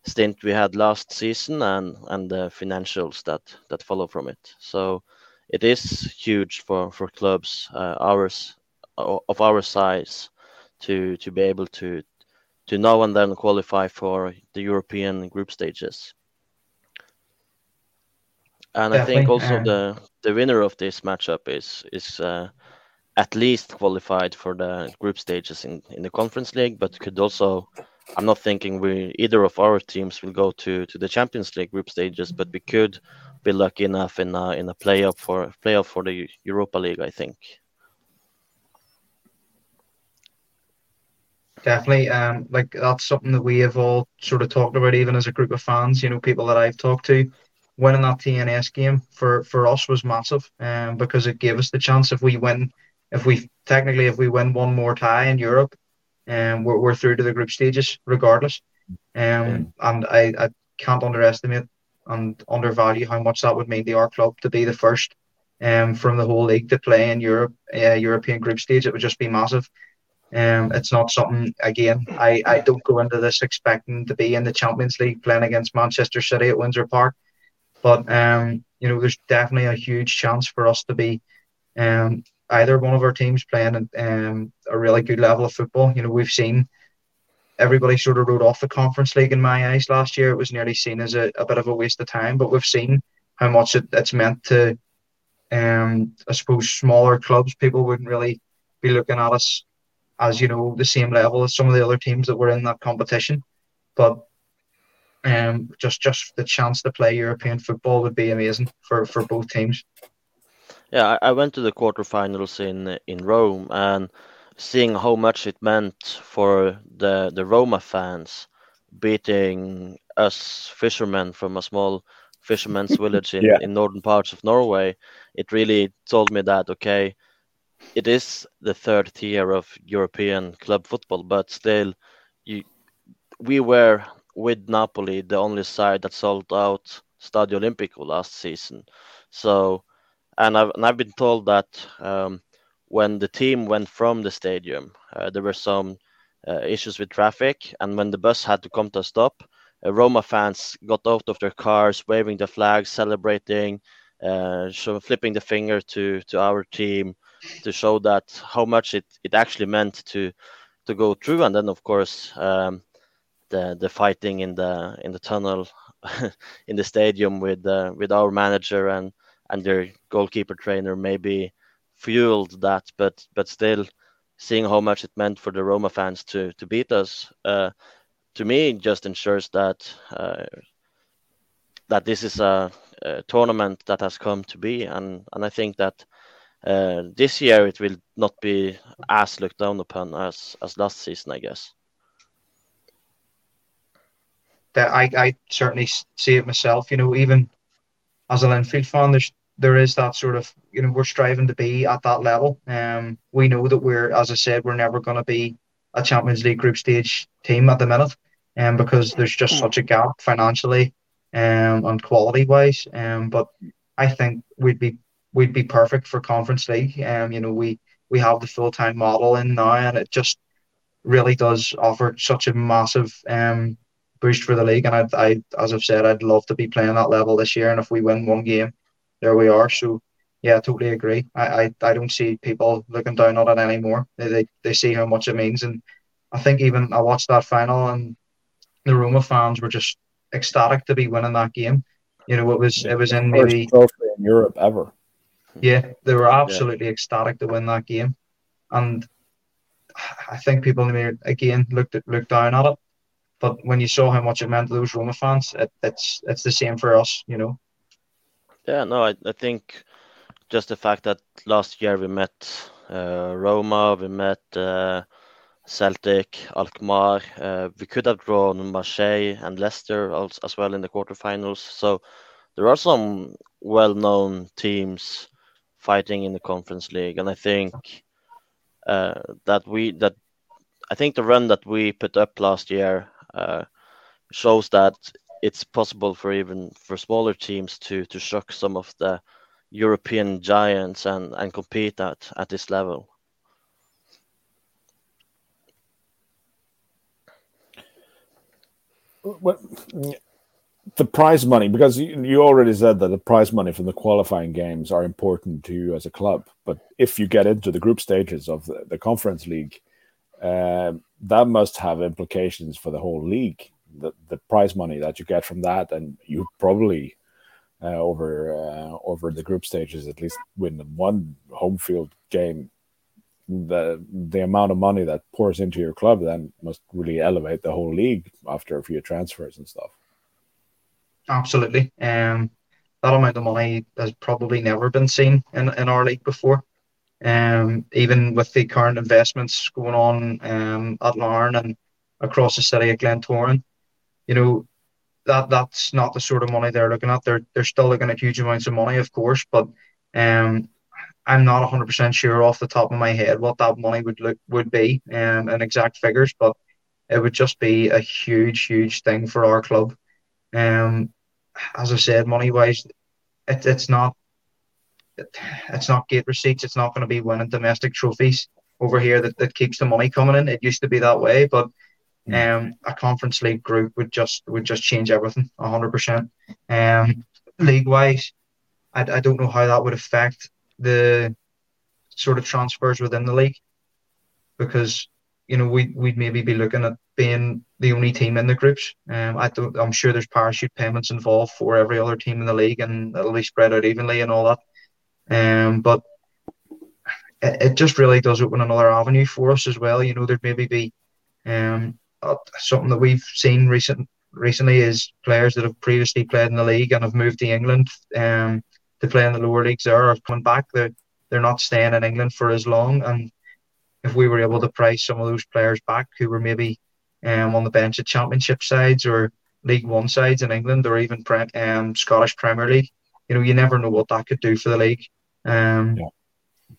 stint we had last season and and the financials that that follow from it. So it is huge for for clubs uh, ours of our size to to be able to to now and then qualify for the European group stages. And Definitely. I think also the the winner of this matchup is is uh, at least qualified for the group stages in in the Conference League, but could also I'm not thinking we either of our teams will go to to the Champions League group stages, but we could be lucky enough in a in a playoff for playoff for the Europa League. I think. Definitely, um, like that's something that we have all sort of talked about, even as a group of fans. You know, people that I've talked to, winning that TNS game for for us was massive, um, because it gave us the chance if we win, if we technically if we win one more tie in Europe, and um, we're, we're through to the group stages regardless. Um, and I, I can't underestimate and undervalue how much that would mean to our club to be the first um, from the whole league to play in Europe, uh, European group stage. It would just be massive. Um, it's not something again. I, I don't go into this expecting to be in the Champions League playing against Manchester City at Windsor Park, but um, you know, there's definitely a huge chance for us to be um either one of our teams playing um, a really good level of football. You know, we've seen everybody sort of wrote off the Conference League in my eyes last year. It was nearly seen as a, a bit of a waste of time, but we've seen how much it, it's meant to, um, I suppose, smaller clubs. People wouldn't really be looking at us as, you know, the same level as some of the other teams that were in that competition. But um, just just the chance to play European football would be amazing for, for both teams. Yeah, I, I went to the quarterfinals in in Rome and seeing how much it meant for the the Roma fans beating us fishermen from a small fisherman's (laughs) village in, yeah. in northern parts of Norway, it really told me that okay, it is the third tier of European club football, but still, you we were with Napoli the only side that sold out Stadio Olimpico last season, so and I've, and I've been told that um, when the team went from the stadium, uh, there were some uh, issues with traffic, and when the bus had to come to a stop, uh, Roma fans got out of their cars, waving the flags, celebrating, uh, flipping the finger to to our team, to show that how much it, it actually meant to to go through. And then of course um, the the fighting in the in the tunnel (laughs) in the stadium with uh, with our manager and and their goalkeeper trainer maybe fueled that. But but still seeing how much it meant for the Roma fans to to beat us, uh, to me just ensures that uh, that this is a, a, tournament that has come to be, and and I think that uh, this year it will not be as looked down upon as as last season, I guess. That I I certainly see it myself. You know, even as a Linfield fan, there's there is that sort of you know we're striving to be at that level. Um, we know that we're, as I said, we're never going to be a Champions League group stage team at the minute, um, because there's just hmm. such a gap financially, um, and quality wise. Um, but I think we'd be we'd be perfect for Conference League. Um, you know we we have the full time model in now, and it just really does offer such a massive um boost for the league. And I, I as I've said, I'd love to be playing that level this year. And if we win one game there we are. So yeah, I totally agree. I, I, I don't see people looking down on it anymore. They, they they see how much it means, and I think even I watched that final, and the Roma fans were just ecstatic to be winning that game. You know, it was it was in maybe trophy in Europe ever. Yeah, they were absolutely yeah. ecstatic to win that game, and I think people again looked at, looked down at it. But when you saw how much it meant to those Roma fans, it, it's it's the same for us. You know. Yeah, no, I, I think just the fact that last year we met uh, Roma, we met uh, Celtic, Alkmaar. Uh, we could have drawn Marseille and Leicester as, as well in the quarterfinals. So there are some well-known teams fighting in the Conference League, and I think uh, that we that I think the run that we put up last year Uh, shows that it's possible for even for smaller teams to to shock some of the European giants and and compete at at this level. What the prize money because you, you already said that the prize money from the qualifying games are important to you as a club but if you get into the group stages of the, the conference league uh, that must have implications for the whole league the, the prize money that you get from that, and you probably uh, over uh, over the group stages at least win one home field game. The the amount of money that pours into your club then must really elevate the whole league after a few transfers and stuff. Absolutely, um, that amount of money has probably never been seen in, in our league before. Um, even with the current investments going on um, at Larne and across the city of Glentoran, you know, that that's not the sort of money they're looking at. They're they're still looking at huge amounts of money, of course, but um, I'm not 100 percent sure off the top of my head what that money would look would be um, in exact figures, but it would just be a huge, huge thing for our club. Um, as I said, money wise, it, it's not it's not gate receipts. It's not going to be winning domestic trophies over here that, that keeps the money coming in. It used to be that way, but um, a conference league group would just would just change everything hundred percent. Um, league wise, I, I don't know how that would affect the sort of transfers within the league because you know we we'd maybe be looking at being the only team in the groups. Um, I don't, I'm sure there's parachute payments involved for every other team in the league, and it'll be spread out evenly and all that. Um, but it, it just really does open another avenue for us as well. You know, there'd maybe be um something that we've seen recent recently is players that have previously played in the league and have moved to England um, to play in the lower leagues there are coming back. They're they're not staying in England for as long. And if we were able to price some of those players back who were maybe um, on the bench at Championship sides or League One sides in England or even pre- um, Scottish Premier League, you know, you never know what that could do for the league. Um, yeah.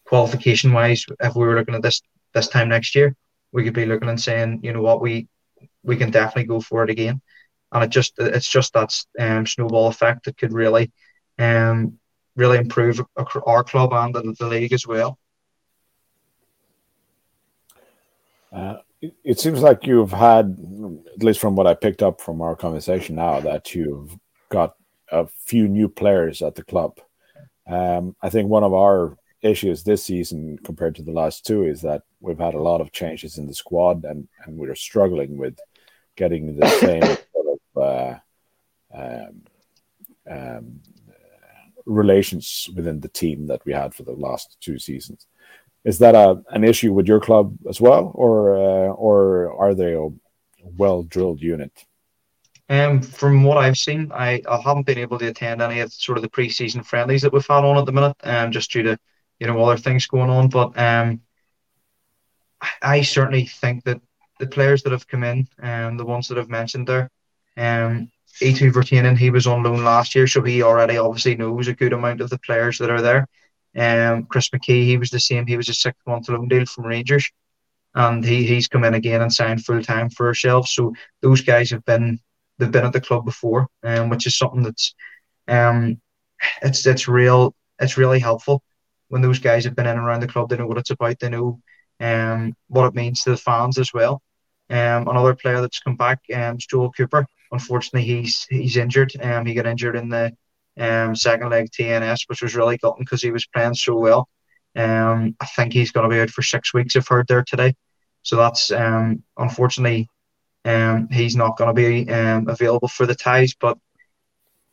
Qualification wise, if we were looking at this this time next year, we could be looking and saying, you know what, we we can definitely go for it again. And it just it's just that um, snowball effect that could really um, really improve our club and the, the league as well. Uh, it, it seems like you've had, at least from what I picked up from our conversation now, that you've got a few new players at the club. Um, I think one of our issues this season compared to the last two is that we've had a lot of changes in the squad, and and we're struggling with getting the same (coughs) sort of uh, um, um, relations within the team that we had for the last two seasons. Is that a, an issue with your club as well, or uh, or are they a well drilled unit? Um, from what I've seen, I, I haven't been able to attend any of sort of the preseason friendlies that we've had on at the minute, um, just due to you know other things going on. But um, I certainly think that the players that have come in, um, the ones that I've mentioned there, um, Eetu Virtanen, he was on loan last year, so he already obviously knows a good amount of the players that are there. Um, Chris McKee, he was the same. He was a six month loan deal from Rangers, and he, he's come in again and signed full time for ourselves. So those guys have been they've been at the club before, um, which is something that's um, it's it's real. It's really helpful when those guys have been in and around the club. They know what it's about. They know um, what it means to the fans as well. Um, another player that's come back, um, Joel Cooper. Unfortunately, he's he's injured. Um, he got injured in the um, second leg TNS, which was really gutting because he was playing so well. Um, I think he's going to be out for six weeks. I've heard there today, so that's um, unfortunately um, he's not going to be um, available for the ties. But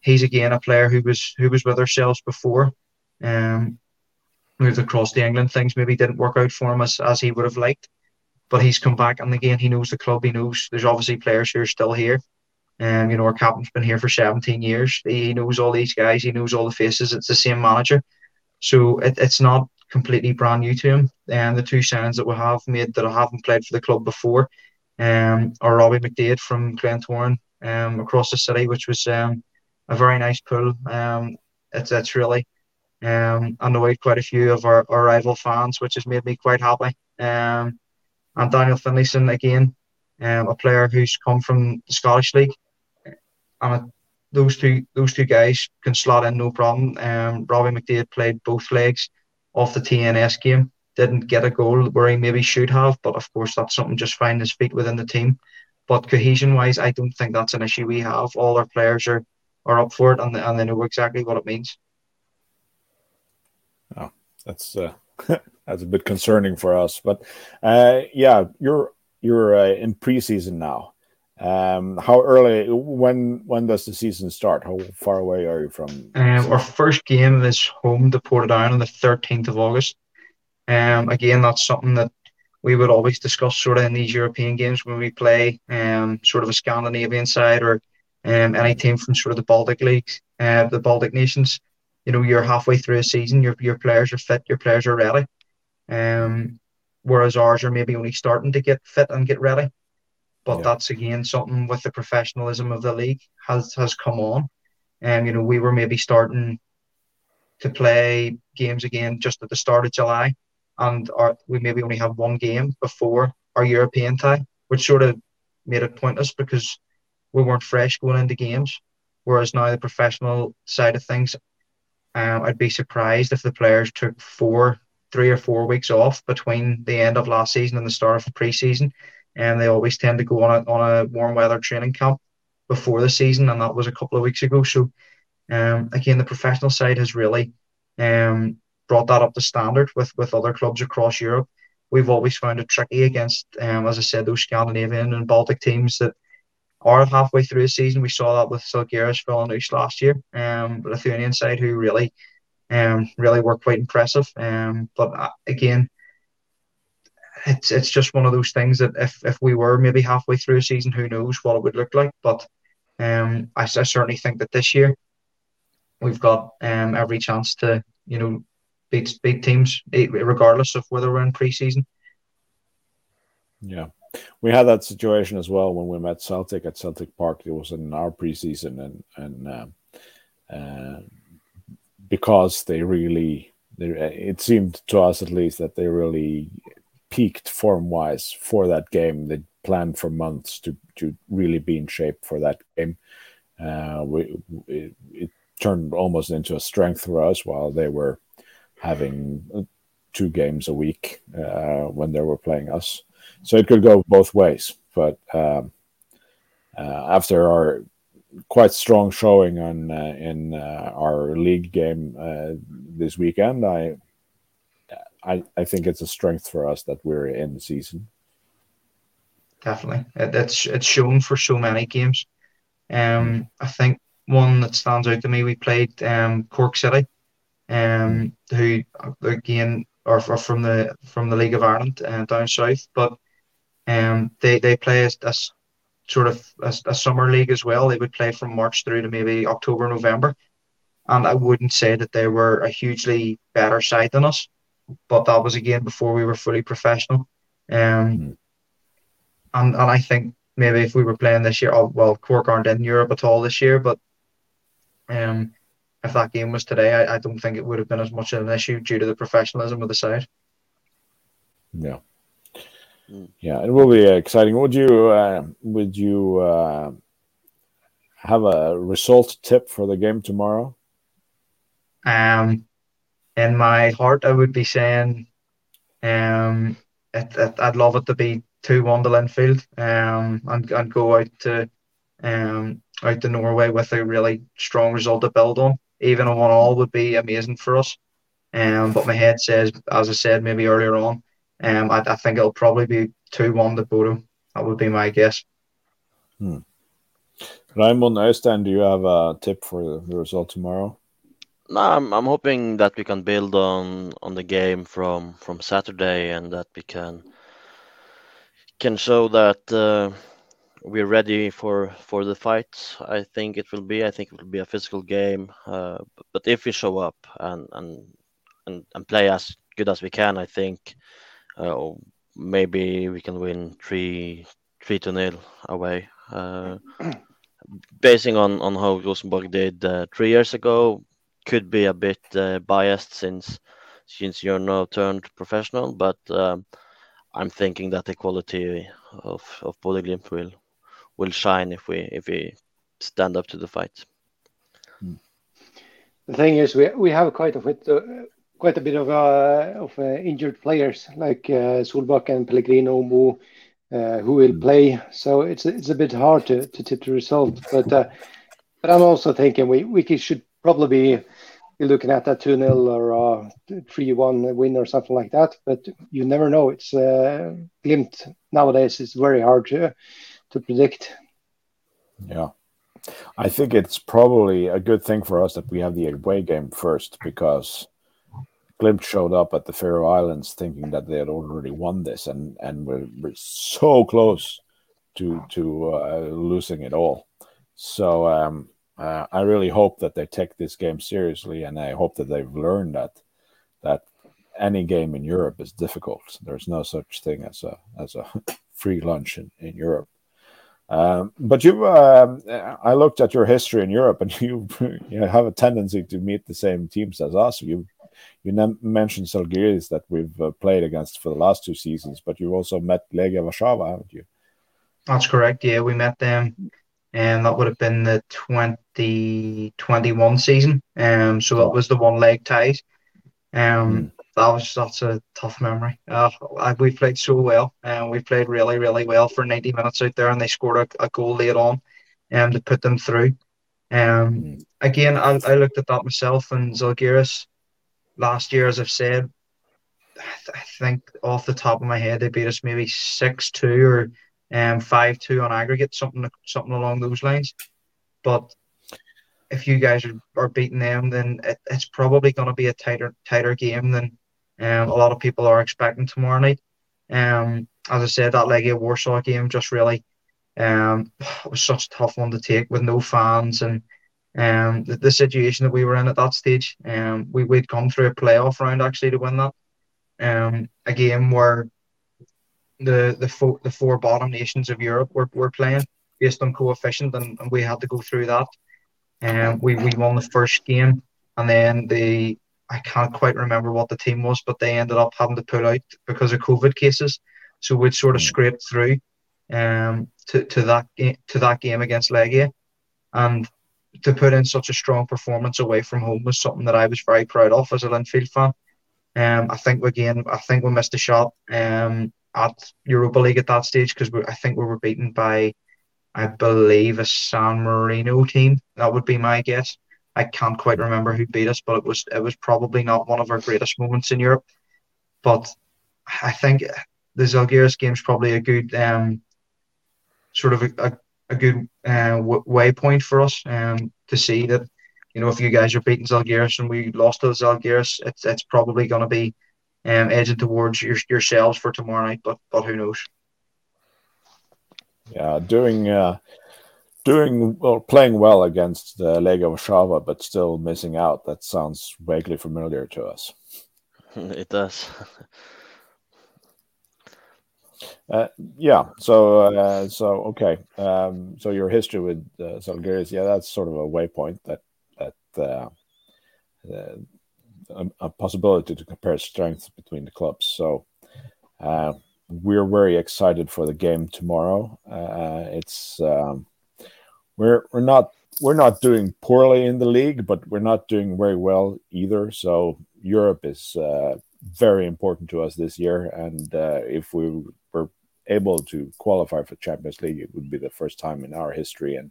he's again a player who was who was with ourselves before. Um, moved across to England. Things maybe didn't work out for him as, as he would have liked. But he's come back and again he knows the club. He knows there's obviously players who are still here. Um, you know, our captain's been here for 17 years. He knows all these guys. He knows all the faces. It's the same manager, so it, it's not completely brand new to him. And the two signings that we have made that I haven't played for the club before, um, are Robbie McDaid from Glentoran, um, across the city, which was um, a very nice pull. Um, it's it's really um, annoyed quite a few of our, our rival fans, which has made me quite happy. Um, and Daniel Finlayson again, um, a player who's come from the Scottish League and those two those two guys can slot in no problem. Um, Robbie McDaid played both legs off the TNS game, didn't get a goal where he maybe should have, but of course that's something just finding his feet within the team. But cohesion wise, I don't think that's an issue we have. All our players are, are up for it and they, and they know exactly what it means. Oh, that's uh, (laughs) that's a bit concerning for us, but uh, yeah, you're you're uh, in preseason now. Um, how early? When when does the season start? How far away are you from? Um, our first game is home to Portadown on the thirteenth of August. Um, again, that's something that we would always discuss sort of in these European games when we play um, sort of a Scandinavian side or um, any team from sort of the Baltic leagues, uh, the Baltic nations. You know, you're halfway through a season, your your players are fit, your players are ready. Um, whereas ours are maybe only starting to get fit and get ready. But yeah. that's again something with the professionalism of the league has has come on. And you know, we were maybe starting to play games again just at the start of July, and our, we maybe only have one game before our European tie, which sort of made it pointless because we weren't fresh going into games. Whereas now the professional side of things, um, I'd be surprised if the players took four, three or four weeks off between the end of last season and the start of the preseason and they always tend to go on a, on a warm weather training camp before the season, and that was a couple of weeks ago. So, um, again, the professional side has really um, brought that up to standard with with other clubs across Europe. We've always found it tricky against, um, as I said, those Scandinavian and Baltic teams that are halfway through the season. We saw that with Žalgiris Vilnius last year, um, Lithuanian side who really, um, really were quite impressive. Um, but uh, again, it's it's just one of those things that if if we were maybe halfway through a season, who knows what it would look like. But um, I, I certainly think that this year we've got um every chance to you know beat beat teams eh, regardless of whether we're in preseason. Yeah, we had that situation as well when we met Celtic at Celtic Park. It was in our preseason, and and uh, uh, because they really, they, it seemed to us at least that they really peaked form wise for that game. They planned for months to to really be in shape for that game. Uh, we, it, turned almost into a strength for us while they were having two games a week uh, when they were playing us. So it could go both ways. But um, uh, after our quite strong showing on uh, in uh, our league game uh, this weekend, I I, I think it's a strength for us that we're in the season. Definitely, it, it's it's shown for so many games. Um, I think one that stands out to me, we played um, Cork City, um, who again are, are from the from the League of Ireland uh, down south, but um, they they play a, a sort of a, a, summer league as well. They would play from March through to maybe October, November, and I wouldn't say that they were a hugely better side than us, but that was again before we were fully professional. Um, mm. and and I think maybe if we were playing this year, oh, well, Cork aren't in Europe at all this year, but um, if that game was today, I, I don't think it would have been as much of an issue due to the professionalism of the side. Yeah. Hmm. Yeah, it will be exciting. Would you uh, would you uh, have a result tip for the game tomorrow? Um, in my heart, I would be saying, um, it, it, I'd love it to be two one to Linfield, um, and and go out to, um, out to Norway with a really strong result to build on. Even a one all would be amazing for us. Um, but my head says, as I said maybe earlier on, um, I, I think it'll probably be two one to Bodø. That would be my guess. Hmm. Raymond Øystein, do you have a tip for the result tomorrow? No, I'm, I'm hoping that we can build on on the game from from Saturday and that we can can show that uh, we're ready for for the fight. I think it will be. I think it will be a physical game. Uh, but if we show up and and and, and play as good as we can, I think uh, maybe we can win three three to nil away. Uh, basing on on how Rosenborg did uh, three years ago, could be a bit uh, biased since since you're now turned professional, but. Um, I'm thinking that the quality of of Bodø/Glimt will will shine if we if we stand up to the fight. Hmm. The thing is, we we have quite a bit uh, quite a bit of uh, of uh, injured players like uh, Solbakk and Pellegrino Mo, uh, who will hmm. play. So it's it's a bit hard to, to tip the result. But uh, but I'm also thinking we we should probably be looking at that 2 0 or 3 1 win or something like that. But you never know. It's uh, Glimt nowadays, it's very hard to, to predict. Yeah. I think it's probably a good thing for us that we have the away game first because Glimt showed up at the Faroe Islands thinking that they had already won this and, and we're, we're so close to to uh, losing it all. So um, uh, I really hope that they take this game seriously, and I hope that they've learned that that any game in Europe is difficult. There's no such thing as a as a (laughs) free lunch in, in Europe. Um, but you, um, I looked at your history in Europe, and (laughs) you you have a tendency to meet the same teams as us. You you mentioned Žalgiris that we've uh, played against for the last two seasons, but you've also met Legia Warszawa, haven't you? That's correct. Yeah, we met them and that would have been the 2021 season. Um, so that was the one leg ties. Um, mm. That was that's a tough memory. Uh, we played so well, and we played really, really well for 90 minutes out there, and they scored a, a goal late on, um, to put them through. Um, mm. again, I, I looked at that myself, and Žalgiris last year, as I've said, I, th- I think off the top of my head, they beat us maybe six two or um, five two on aggregate, something something along those lines. But if you guys are, are beating them, then it, it's probably going to be a tighter tighter game than um, a lot of people are expecting tomorrow night. Um, as I said, that Legia Warsaw game just really um, (sighs) was such a tough one to take with no fans and um, the, the situation that we were in at that stage. Um, we we'd come through a playoff round actually to win that. Um, a game where the the four the four bottom nations of Europe were, were playing based on coefficient, and, and we had to go through that. And um, we we won the first game, and then the I can't quite remember what the team was, but they ended up having to pull out because of COVID cases. So we'd sort of hmm. scraped through um, to, to that game to that game against Legia, and to put in such a strong performance away from home was something that I was very proud of as a Linfield fan. Um, I think again, I think we missed a shot. Um, at Europa League at that stage because I think we were beaten by, I believe, a San Marino team. That would be my guess. I can't quite remember who beat us, but it was it was probably not one of our greatest moments in Europe. but I think the Zalgiris game is probably a good um, sort of a, a, a good uh, waypoint for us um, to see that you know if you guys are beating Zalgiris and we lost to Zalgiris, it's it's probably going to be um, edging towards your, yourselves for tomorrow night. But but who knows? Yeah, doing uh, doing well, playing well against the Legia Warszawa, but still missing out. That sounds vaguely familiar to us. (laughs) It does. Uh, yeah. So, uh, so okay. Um, so your history with uh, yeah, that's sort of a waypoint that that uh, uh, a, a, possibility to compare strengths between the clubs. So, uh, we're very excited for the game tomorrow. Uh, it's um, we're we're not we're not doing poorly in the league, but we're not doing very well either. So Europe is uh, very important to us this year, and uh, if we were able to qualify for Champions League, it would be the first time in our history, and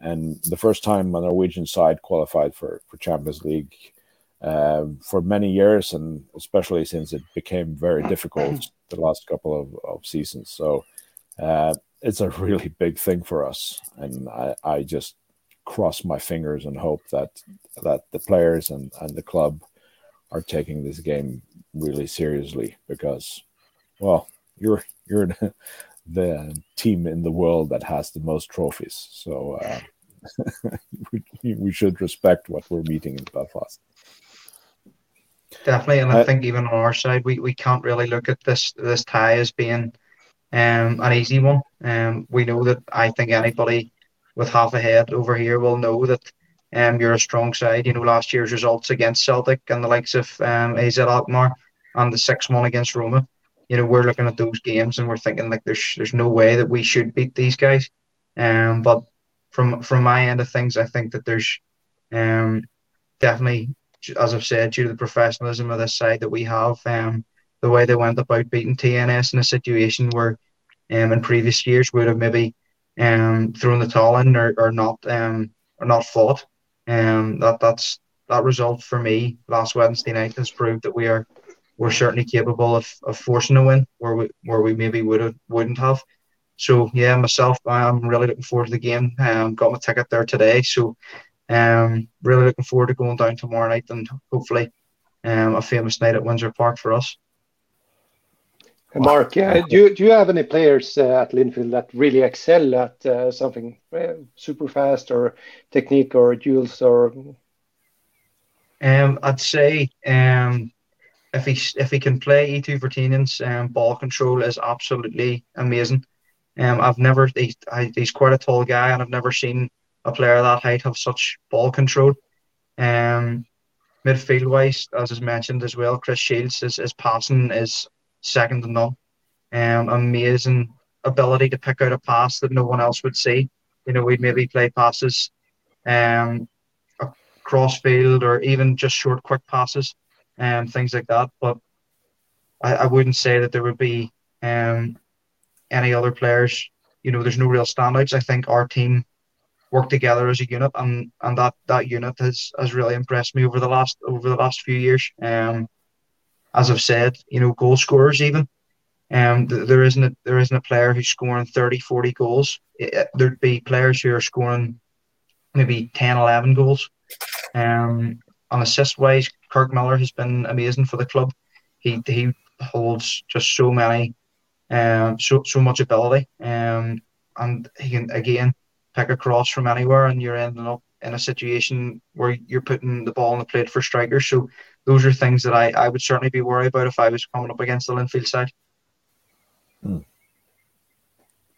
and the first time a Norwegian side qualified for for Champions League uh, for many years, and especially since it became very difficult (clears throat) the last couple of, of seasons. So uh, it's a really big thing for us, and I, I just cross my fingers and hope that that the players and, and the club are taking this game really seriously because, well, you're you're (laughs) the, team in the world that has the most trophies, so uh, (laughs) we, we should respect what we're meeting in Belfast. Definitely, and I, I think even on our side, we, we can't really look at this this tie as being um, an easy one. Um, we know that I think anybody with half a head over here will know that um, you're a strong side. You know, last year's results against Celtic and the likes of um, AZ Alkmaar and the 6 1 against Roma. You know, we're looking at those games and we're thinking like there's there's no way that we should beat these guys. Um, but from from my end of things, I think that there's um, definitely as I've said, due to the professionalism of this side that we have, um, the way they went about beating TNS in a situation where, um, in previous years would have maybe, um, thrown the towel in or, or not, um, or not fought. Um, that that's that result for me last Wednesday night has proved that we are we're certainly capable of, of forcing a win where we where we maybe would have wouldn't have. So yeah, myself, I'm really looking forward to the game. Um, got my ticket there today, so um, really looking forward to going down tomorrow night and hopefully um, a famous night at Windsor Park for us. Mark, uh, do, you, do you have any players uh, at Linfield that really excel at uh, something uh, super fast or technique or duels or? Um, I'd say um, if he if he can play Eetu Virtanen's um, ball control is absolutely amazing. Um, I've never he's, he's quite a tall guy and I've never seen a player that height have such ball control. Um, midfield wise, as is mentioned as well, Chris Shields his, his passing is second to none. Um, amazing ability to pick out a pass that no one else would see. You know, we'd maybe play passes um, across field or even just short, quick passes and um, things like that. But I, I wouldn't say that there would be um, any other players. You know, there's no real standouts. I think our team worked together as a unit, and and that that unit has has really impressed me over the last over the last few years. Um, as I've said, you know, goal scorers even. Um, there isn't a, there isn't a player who's scoring 30, 40 goals. It, there'd be players who are scoring maybe 10, 11 goals. Um, on assist wise, Kirk Millar has been amazing for the club. He he holds just so many, um, so so much ability. Um, and he can again pick a cross from anywhere and you're ending up in a situation where you're putting the ball on the plate for strikers. So those are things that I, I would certainly be worried about if I was coming up against the Linfield side. Hmm.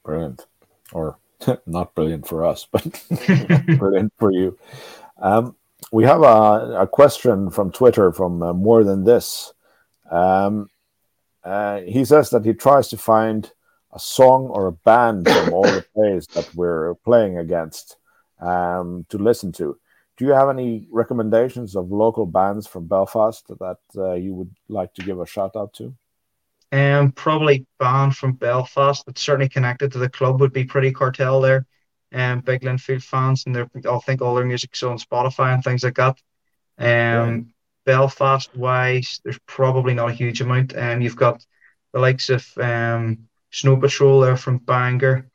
Brilliant. Or (laughs) not brilliant for us, but (laughs) brilliant for you. Um, we have a, a, question from Twitter from uh, More Than This. Um, uh, he says that he tries to find a song or a band from all the plays that we're playing against um, to listen to. Do you have any recommendations of local bands from Belfast that uh, you would like to give a shout out to? Um, probably band from Belfast that's certainly connected to the club would be Pretty Cartel there. Um, big Linfield fans, and I think all their music's on Spotify and things like that. Um, Belfast wise, there's probably not a huge amount. Um, you've got the likes of um, Snow Patrol there from Bangor.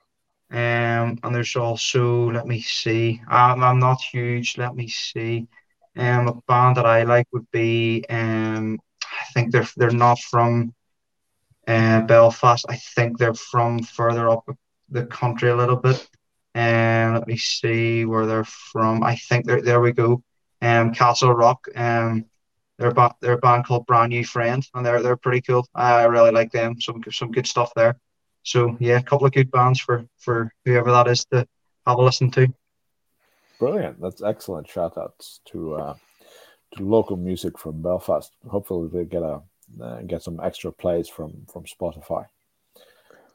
Um, and there's also, let me see, I'm, I'm not huge. Let me see. Um, a band that I like would be, um, I think they're they're not from uh, Belfast. I think they're from further up the country a little bit. And um, let me see where they're from. I think they're there. We go. Um, Castlerock. Um, they're ba- they're a band called Brand New Friend, and they're they're pretty cool. I really like them. Some some good stuff there. So yeah, a couple of good bands for for whoever that is to have a listen to. Brilliant! That's excellent. Shout outs to uh, to local music from Belfast. Hopefully they get a uh, get some extra plays from from Spotify.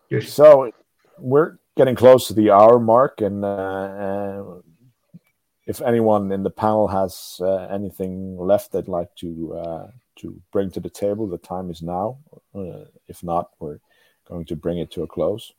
Yes. So we're getting close to the hour mark, and uh, uh, if anyone in the panel has uh, anything left they'd like to uh, to bring to the table, the time is now. Uh, if not, we're going to bring it to a close?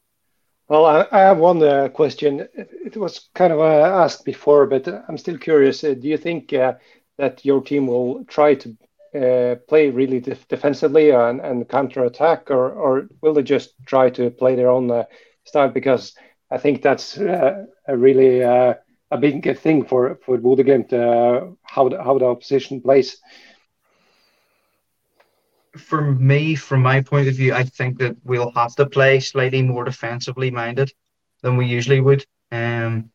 Well, I, I have one uh, question. It was kind of uh, asked before, but I'm still curious. Uh, do you think uh, that your team will try to uh, play really def defensively and, and counter attack, or, or will they just try to play their own uh, style? Because I think that's a really a big thing for for Bodø/Glimt, how the, how the opposition plays for me, from my point of view, I think that we'll have to play slightly more defensively minded than we usually would. Um,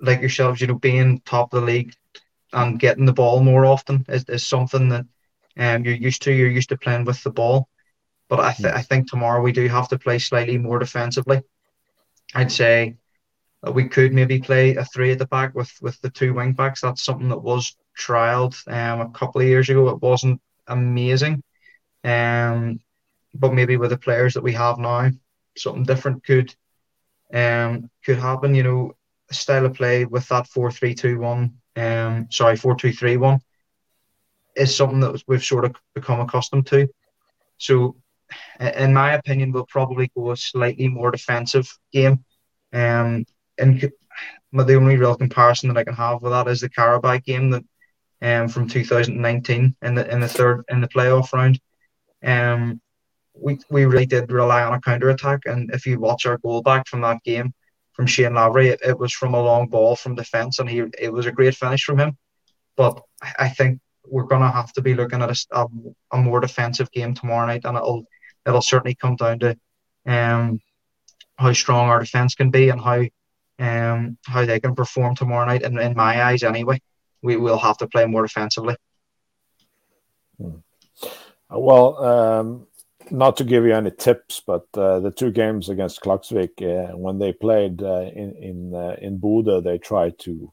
like yourselves, you know, being top of the league and getting the ball more often is, is something that um, you're used to. You're used to playing with the ball. But I, th- I think tomorrow we do have to play slightly more defensively. I'd say we could maybe play a three at the back with, with the two wing backs. That's something that was trialed um, a couple of years ago. It wasn't amazing. Um, but maybe with the players that we have now, something different could um could happen. You know, style of play with that four three two one, um, sorry four two three one, is something that we've sort of become accustomed to. So, in my opinion, we'll probably go a slightly more defensive game. Um, and the only real comparison that I can have with that is the Qarabağ game that um, from 2019 in the in the third in the playoff round. Um, we we really did rely on a counter attack, and if you watch our goal back from that game from Shane Lavery, it, it was from a long ball from defence, and he it was a great finish from him. But I think we're going to have to be looking at a, a, a, more defensive game tomorrow night, and it'll it'll certainly come down to um, how strong our defence can be and how um, how they can perform tomorrow night. In, in my eyes, anyway we will have to play more defensively. Hmm. Well, um, not to give you any tips, but uh, the two games against Klaksvik, uh, when they played uh, in in uh, in Bodø, they tried to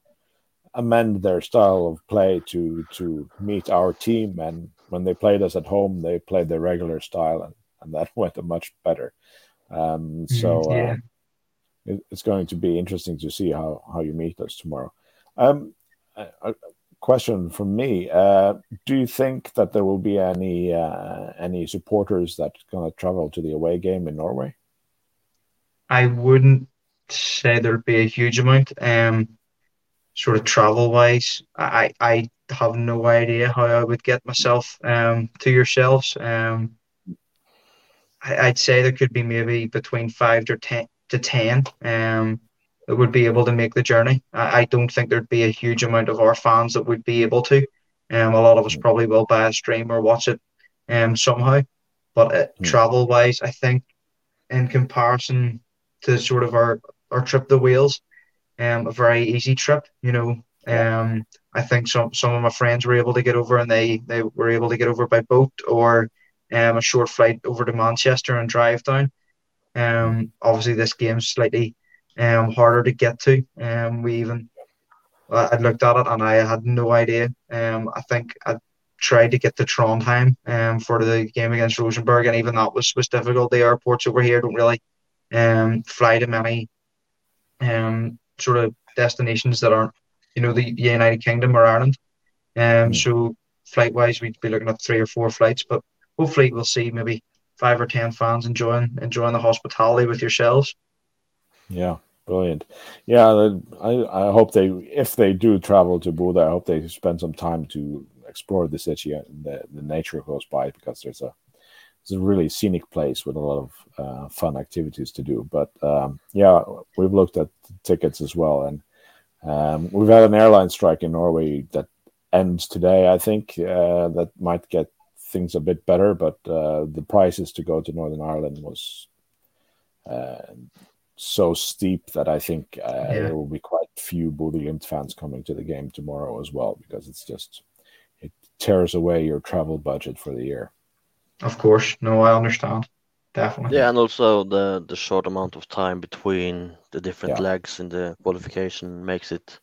amend their style of play to to meet our team. And when they played us at home, they played their regular style, and, and that (laughs) went much better. Um, so mm, yeah. Uh, it, it's going to be interesting to see how how you meet us tomorrow. Um, a question from me. Uh, do you think that there will be uh, any supporters that gonna travel to the away game in Norway? I wouldn't say there'd be a huge amount, um, sort of travel-wise. I have no idea how I would get myself um, to yourselves. Um, I'd say there could be maybe between five to ten that would be able to make the journey. I, I don't think there'd be a huge amount of our fans that would be able to. Um, a lot of us probably will buy a stream or watch it um, somehow. But uh, mm. travel wise, I think in comparison to sort of our, our trip to Wales, um, a very easy trip. You know, um, I think some some of my friends were able to get over, and they they were able to get over by boat or um, a short flight over to Manchester and drive down. Um, obviously, this game's slightly um, harder to get to. Um, we even I looked at it and I had no idea. Um, I think I tried to get to Trondheim um, for the game against Rosenborg, and even that was was difficult. The airports over here don't really um, fly to many um, sort of destinations that aren't, you know, the United Kingdom or Ireland. Um, so flight wise, we'd be looking at three or four flights, but hopefully we'll see maybe five or ten fans enjoying enjoying the hospitality with yourselves. Yeah, Brilliant. Yeah, I, I hope they, if they do travel to Bodø, I hope they spend some time to explore the city and the, the nature close by because there's a it's a really scenic place with a lot of uh, fun activities to do. But um, yeah, we've looked at tickets as well, and um, we've had an airline strike in Norway that ends today. I think uh, that might get things a bit better, but uh, the prices to go to Northern Ireland was uh, so steep that I think uh, yeah. there will be quite few Bodø fans coming to the game tomorrow as well because it's just it tears away your travel budget for the year. Of course, no, I understand. Definitely. Yeah, and also the the short amount of time between the different yeah. legs in the qualification makes it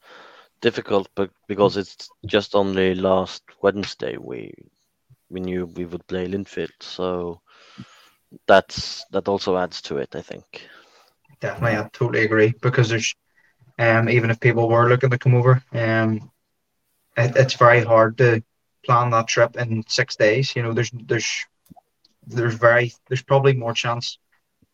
difficult, but because it's just only last Wednesday we we knew we would play Linfield, so that's that also adds to it, I think. Definitely, I totally agree because there's um even if people were looking to come over, um it, it's very hard to plan that trip in six days. You know, there's there's there's very there's probably more chance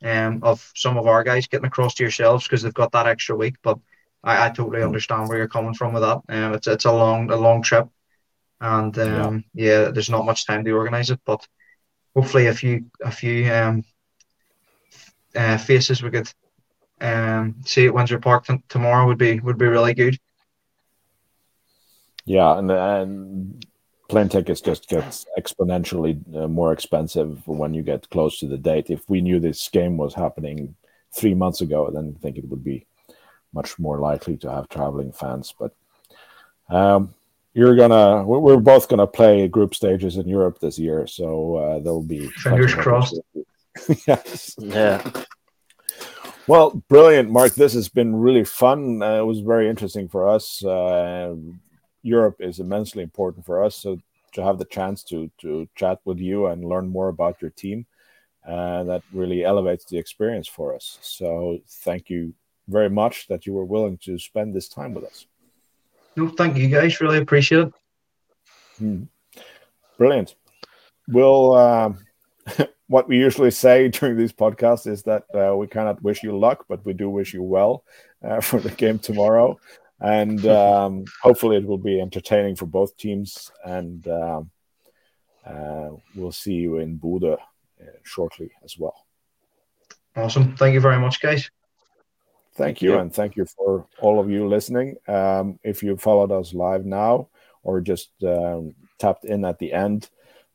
um of some of our guys getting across to yourselves because they've got that extra week. But I, I totally understand where you're coming from with that. Um, it's it's a long a long trip, and um yeah, yeah there's not much time to organise it. But hopefully, a few a few um uh, faces we could um see at Windsor Park t- tomorrow would be would be really good. Yeah, and and plane tickets just gets exponentially uh, more expensive when you get close to the date. If we knew this game was happening three months ago, then I think it would be much more likely to have traveling fans. But um, you're gonna, we're both gonna play group stages in Europe this year, so uh, there'll be fingers crossed. (laughs) yes. Yeah. Well, brilliant, Mark. This has been really fun. Uh, it was very interesting for us. Uh, Europe is immensely important for us. So to have the chance to to chat with you and learn more about your team, uh, that really elevates the experience for us. So thank you very much that you were willing to spend this time with us. No, thank you guys. Really appreciate it. Hmm. Brilliant. We'll. (laughs) What we usually say (laughs) during these podcasts is that uh, we cannot wish you luck, but we do wish you well uh, (laughs) for the game tomorrow and um, hopefully it will be entertaining for both teams. And um, uh, we'll see you in Bodø uh, shortly as well. Awesome! Thank you very much, guys. Thank you, and thank you for all of you listening. Um, if you followed us live now or just um, tapped in at the end,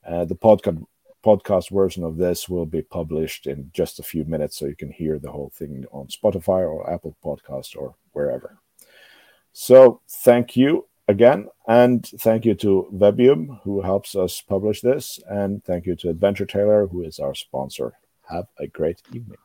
uh, the podcast podcast version of this will be published in just a few minutes, so you can hear the whole thing on Spotify or Apple Podcast or wherever. So thank you again. And thank you to Webium, who helps us publish this. And thank you to Adventure Taylor who is our sponsor. Have a great evening.